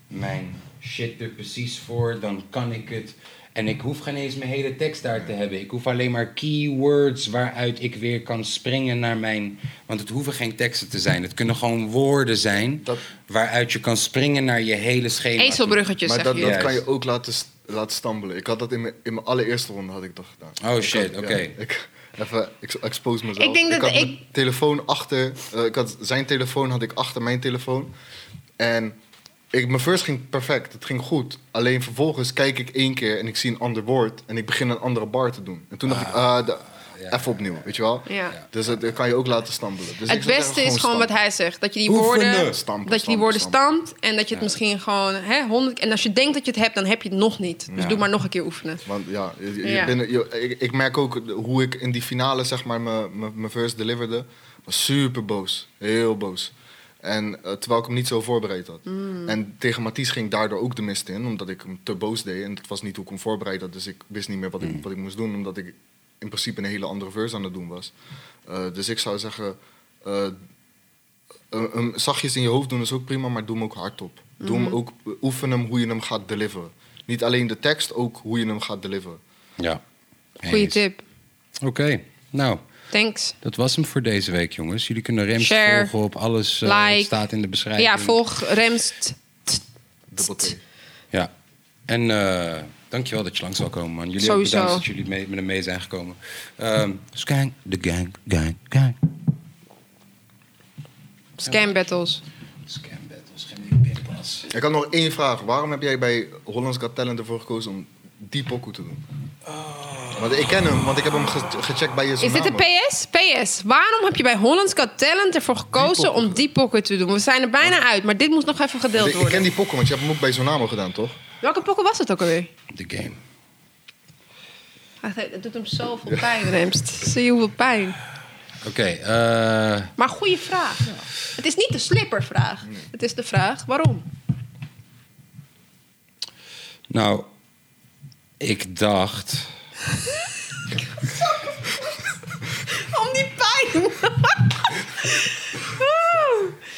mijn shit er precies voor, dan kan ik het. En ik hoef geen eens mijn hele tekst daar te hebben. Ik hoef alleen maar keywords waaruit ik weer kan springen naar mijn. Want het hoeven geen teksten te zijn. Het kunnen gewoon woorden zijn Dat- waaruit je kan springen naar je hele schema. Ezelbruggetjes, maar zeg dat, je. dat Juist. kan je ook laten, laten stambelen. Ik had dat in mijn, in mijn allereerste ronde had ik dat gedaan. Oh, Ik shit, had- oké. ja, ik, even ex- expose mezelf. Ik denk dat had ik- mijn telefoon achter... eh, ik had zijn telefoon had ik achter mijn telefoon. En ik, mijn first ging perfect. Het ging goed. Alleen vervolgens kijk ik één keer en ik zie een ander woord. En ik begin een andere bar te doen. En toen dacht ik, ah, de- ja. even opnieuw, weet je wel? Ja. Dus dat, dat kan je ook laten stambelen. Dus Het beste is gewoon wat hij zegt. Dat je die Oefenen. woorden, Stampen, dat je die woorden stampen. stampt. En dat je het misschien gewoon hè, honderd... En als je denkt dat je het hebt, dan heb je het nog niet. Dus Ja. doe maar nog een keer oefenen. Want ja, je, je Ja. bent- je- ik, ik merk ook hoe ik in die finale zeg maar mijn- verse deliverde. Was super boos. Heel boos. En eh, terwijl ik hem niet zo voorbereid had. Mm. En tegen Mathies ging ik daardoor ook de mist in. Omdat ik hem te boos deed. En dat was niet hoe ik hem voorbereid had. Dus ik wist niet meer wat ik, wat ik moest doen. Omdat ik in principe een hele andere verse aan het doen was. Eh, dus ik zou zeggen... eh, een- een zachtjes in je hoofd doen is ook prima, maar doe hem ook hardop. Doe Mhm. hem ook, oefen hem hoe je hem gaat deliveren. Niet alleen de tekst, ook hoe je hem gaat deliveren. Ja. Goeie tip. Oké, nou, Thanks. dat was hem voor deze week, jongens. Jullie kunnen Rems Share. volgen op alles. Like. staat in de beschrijving. Ja, volg Remst. T. Ja. En eh, dankjewel dat je langs zal komen, man. Jullie Sowieso. bedankt dat jullie mee, met hem mee zijn gekomen. Ehm Skank, de gang, gang, gang. Scam battles. Scam battles, geen pinpas. Ik had nog één vraag. Waarom heb jij bij Hollands Got Talent ervoor gekozen om die pokoe te doen? Want ik ken hem, want ik heb hem ge- gecheckt bij je Is dit een PS? PS. Waarom heb je bij Hollands Got Talent ervoor gekozen Die pokken. om die pokken te doen? We zijn er bijna uit, maar dit moest nog even gedeeld Ik, ik ken worden. die pokoe, want je hebt hem ook bij Zonamo gedaan, toch? Welke pokken was het ook alweer? De game. Ach, Het doet hem zoveel pijn, Remst. Zie je hoeveel pijn? Oké, eh, Maar goede vraag. Het is niet de slippervraag. Het is de vraag waarom. nou, ik dacht... Om die pijn.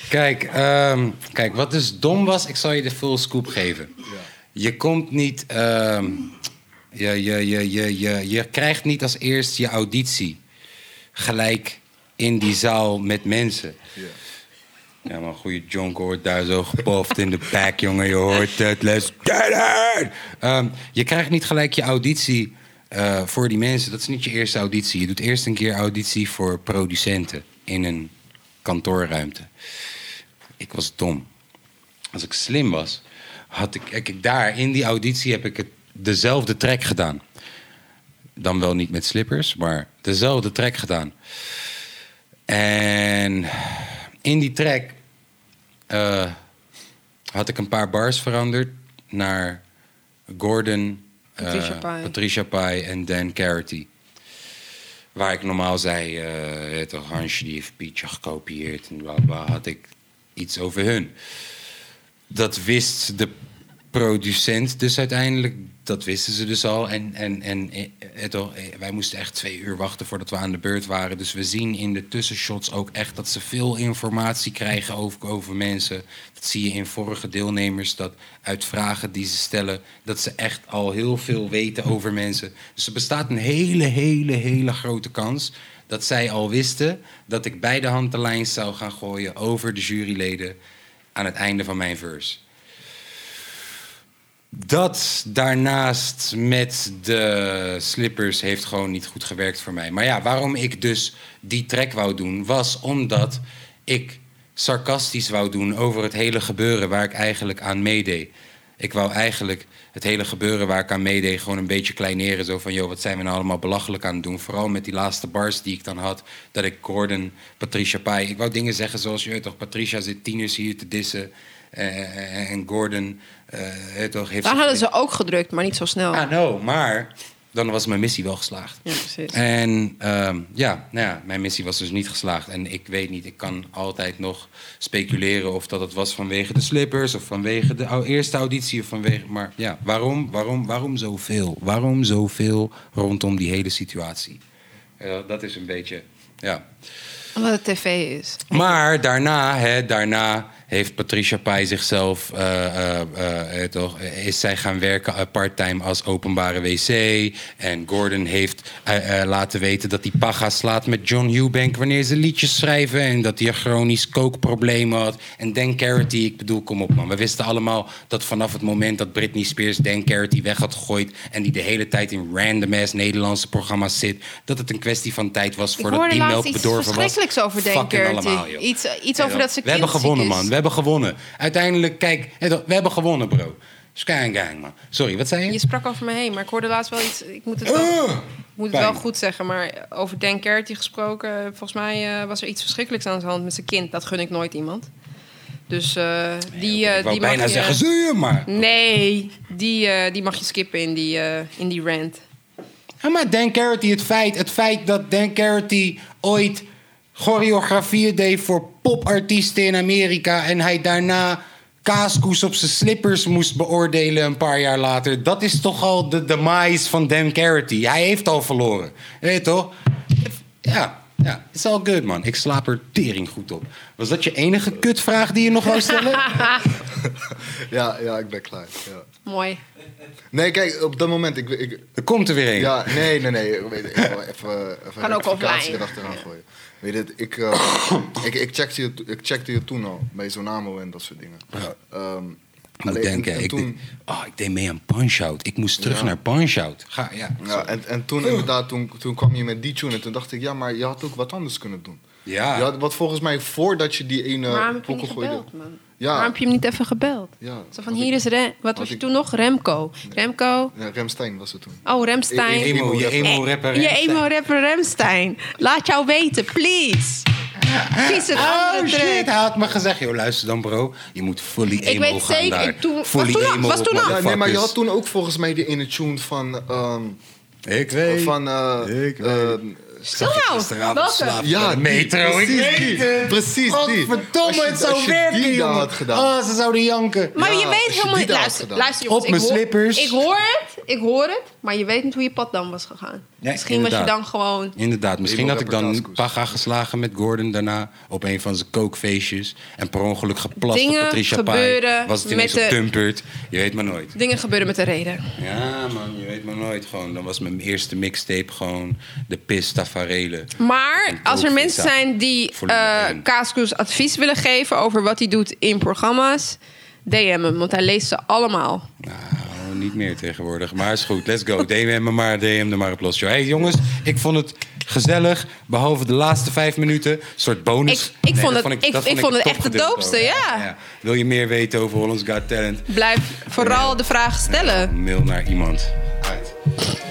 Kijk, ehm, kijk, wat dus dom was, ik zal je de full scoop geven. Je komt niet. ehm, je, je, je, je, je, je krijgt niet als eerst je auditie gelijk in die zaal met mensen. Ja. Ja, maar goede jonk hoort daar zo gepoft in de back, jongen. Je hoort het, let's get it! Ehm, je krijgt niet gelijk je auditie eh, voor die mensen. Dat is niet je eerste auditie. Je doet eerst een keer auditie voor producenten in een kantoorruimte. Ik was dom. Als ik slim was, had ik, ik daar in die auditie heb ik het, dezelfde track gedaan. Dan wel niet met slippers, maar dezelfde track gedaan. En in die track eh, had ik een paar bars veranderd naar Gordon, Patricia Pai. Patricia Pai en Dan Carity. Waar ik normaal zei, eh toch Hansje die heeft Pietje gekopieerd en bla bla, had ik iets over hun. Dat wist de producent dus uiteindelijk, dat wisten ze dus al. En, en, en eh, eh, eh, wij moesten echt twee uur wachten voordat we aan de beurt waren. Dus we zien in de tussenshots ook echt dat ze veel informatie krijgen over, over mensen. Dat zie je in vorige deelnemers, dat uit vragen die ze stellen, dat ze echt al heel veel weten over mensen. Dus er bestaat een hele, hele, hele grote kans dat zij al wisten dat ik bij de hand de lijn zou gaan gooien over de juryleden aan het einde van mijn verse. Dat daarnaast met de slippers heeft gewoon niet goed gewerkt voor mij. Maar ja, waarom ik dus die track wou doen, was omdat ik sarcastisch wou doen over het hele gebeuren waar ik eigenlijk aan meedeed. Ik wou eigenlijk het hele gebeuren waar ik aan meedeed gewoon een beetje kleineren. Zo van, joh, wat zijn we nou allemaal belachelijk aan het doen? Vooral met die laatste bars die ik dan had. Dat ik Gordon, Patricia Pai... Ik wou dingen zeggen zoals, je toch, Patricia zit tieners hier te dissen. Eh, en Gordon, eh, weet toch, heeft... Daar hadden ze ook gedrukt, maar niet zo snel. Ah, no, maar dan was mijn missie wel geslaagd. Ja, precies. En ehm, ja, nou ja, mijn missie was dus niet geslaagd. En ik weet niet, ik kan altijd nog speculeren of dat het was vanwege de slippers of vanwege de eerste auditie of vanwege. Maar ja, waarom, waarom, waarom zoveel? Waarom zoveel rondom die hele situatie? Ja, dat is een beetje, ja. Omdat het tv is. Maar daarna, hè, daarna heeft Patricia Pai zichzelf, eh, eh, eh, toch, is zij gaan werken parttime als openbare wc. En Gordon heeft laten weten dat hij paga slaat met John Eubank wanneer ze liedjes schrijven. En dat hij een chronisch kookprobleem had. En Dan Carity, ik bedoel, kom op man. We wisten allemaal dat vanaf het moment dat Britney Spears Dan Carity weg had gegooid. En die de hele tijd in random ass Nederlandse programma's zit. Dat het een kwestie van tijd was Ik voordat hoorde die melk laatst iets bedorven was. verschrikkelijks over Dan Fucking Carity. allemaal, joh. Iets, iets over dat ze We hebben gewonnen, man. We hebben gewonnen. Uiteindelijk, kijk, we hebben gewonnen, bro. Sky gang, man. Sorry, wat zei je? Je sprak over me heen, maar ik hoorde laatst wel iets. Ik moet het wel, Ah, moet het wel goed zeggen, maar over Dan Carity gesproken. Volgens mij eh, was er iets verschrikkelijks aan de hand met zijn kind. Dat gun ik nooit iemand. Dus eh, die, eh, ik wou die mag bijna je, zeggen, zie je maar. Nee, die, die mag je skippen in die, in die rant. Ja, maar Dan Carity, het feit, het feit dat Dan Carity ooit choreografieën deed voor popartiesten in Amerika... en hij daarna kaaskoes op zijn slippers moest beoordelen een paar jaar later... dat is toch al de demise van Dan Carity. Hij heeft al verloren. Weet je toch? Ja, ja, it's all good, man. Ik slaap er tering goed op. Was dat je enige kutvraag die je nog wou stellen? Ja, ja, ik ben klaar. Ja. Mooi. Nee, kijk, op dat moment, ik, ik, er komt er weer een. Ja, nee, nee, nee. Even, even Kan ook rectificatie offline. erachteraan gooien. Weet je, ik, eh, ik, ik, checkte je, ik checkte je toen al bij Zonamo en dat soort dingen. Ja. Ehm, Ik moet alleen- denken, en ik, toen, deed, oh, ik deed mee aan Punch-Out. Ik moest terug Ja. naar Punch-Out. Ga, ja. ja, en, en toen inderdaad, toen, toen kwam je met die tune en toen dacht ik, ja, maar je had ook wat anders kunnen doen. Ja. Je had, wat volgens mij voordat je die ene Waarom heb je niet pokoe gooide. gebeld, man? Ja. Waarom heb je hem niet even gebeld? Ja, Zo van, hier is Rem... Wat was je ik- toen nog? Remco. Remco. Ja, Remstein was het toen. Oh, Remstein. E- Emo, je emo-rapper. Je emo-rapper Remstein. Laat jou weten, please. Kies een Oh shit, hij had me gezegd, joh, luister dan bro, je moet fully emo Ik weet gaan zeker, daar. ik toen- was toen emo was toen Ja, nee, maar je had toen ook volgens mij die ene tune van... ehm, Ik weet. van eh, Ik weet. ehm, Stil nou. Gisteravond Welke? Ja, metro. ik precies weet die, het. precies die. Godverdomme, je- het zou als je werken, die dan jongen. had gedaan. Oh, ze zouden janken. Maar Ja, je weet als je helemaal die niet... daar had Luister, gedaan. luister jongens. Op mijn hoor- slippers. Ik hoor het. ik hoor het, maar je weet niet hoe je pad dan was gegaan. Misschien was je dan gewoon... Inderdaad, misschien had ik dan reportagekoers. paga geslagen met Gordon daarna op een van zijn kookfeestjes. En per ongeluk geplast Dingen op Patricia Pai. gebeuren Was het ineens met de-. Je weet maar nooit. Dingen gebeuren met een reden. Ja man, je weet maar nooit gewoon. Dan was mijn eerste mixtape gewoon de Pis Tafarele. Maar als er mensen zijn die eh. Kaaskoes advies willen geven over wat hij doet in programma's, DM hem, want hij leest ze allemaal. Nou, niet meer tegenwoordig. Maar is goed, let's go. DM me maar, DM er maar op los. Hey jongens, ik vond het gezellig. Behalve de laatste vijf minuten. Een soort bonus. Ik- ik vond het- ik- vond het echt het doopste, ja. Wil je meer weten over Hollands Got Talent? Blijf vooral de vragen stellen. Mail naar iemand. Uit.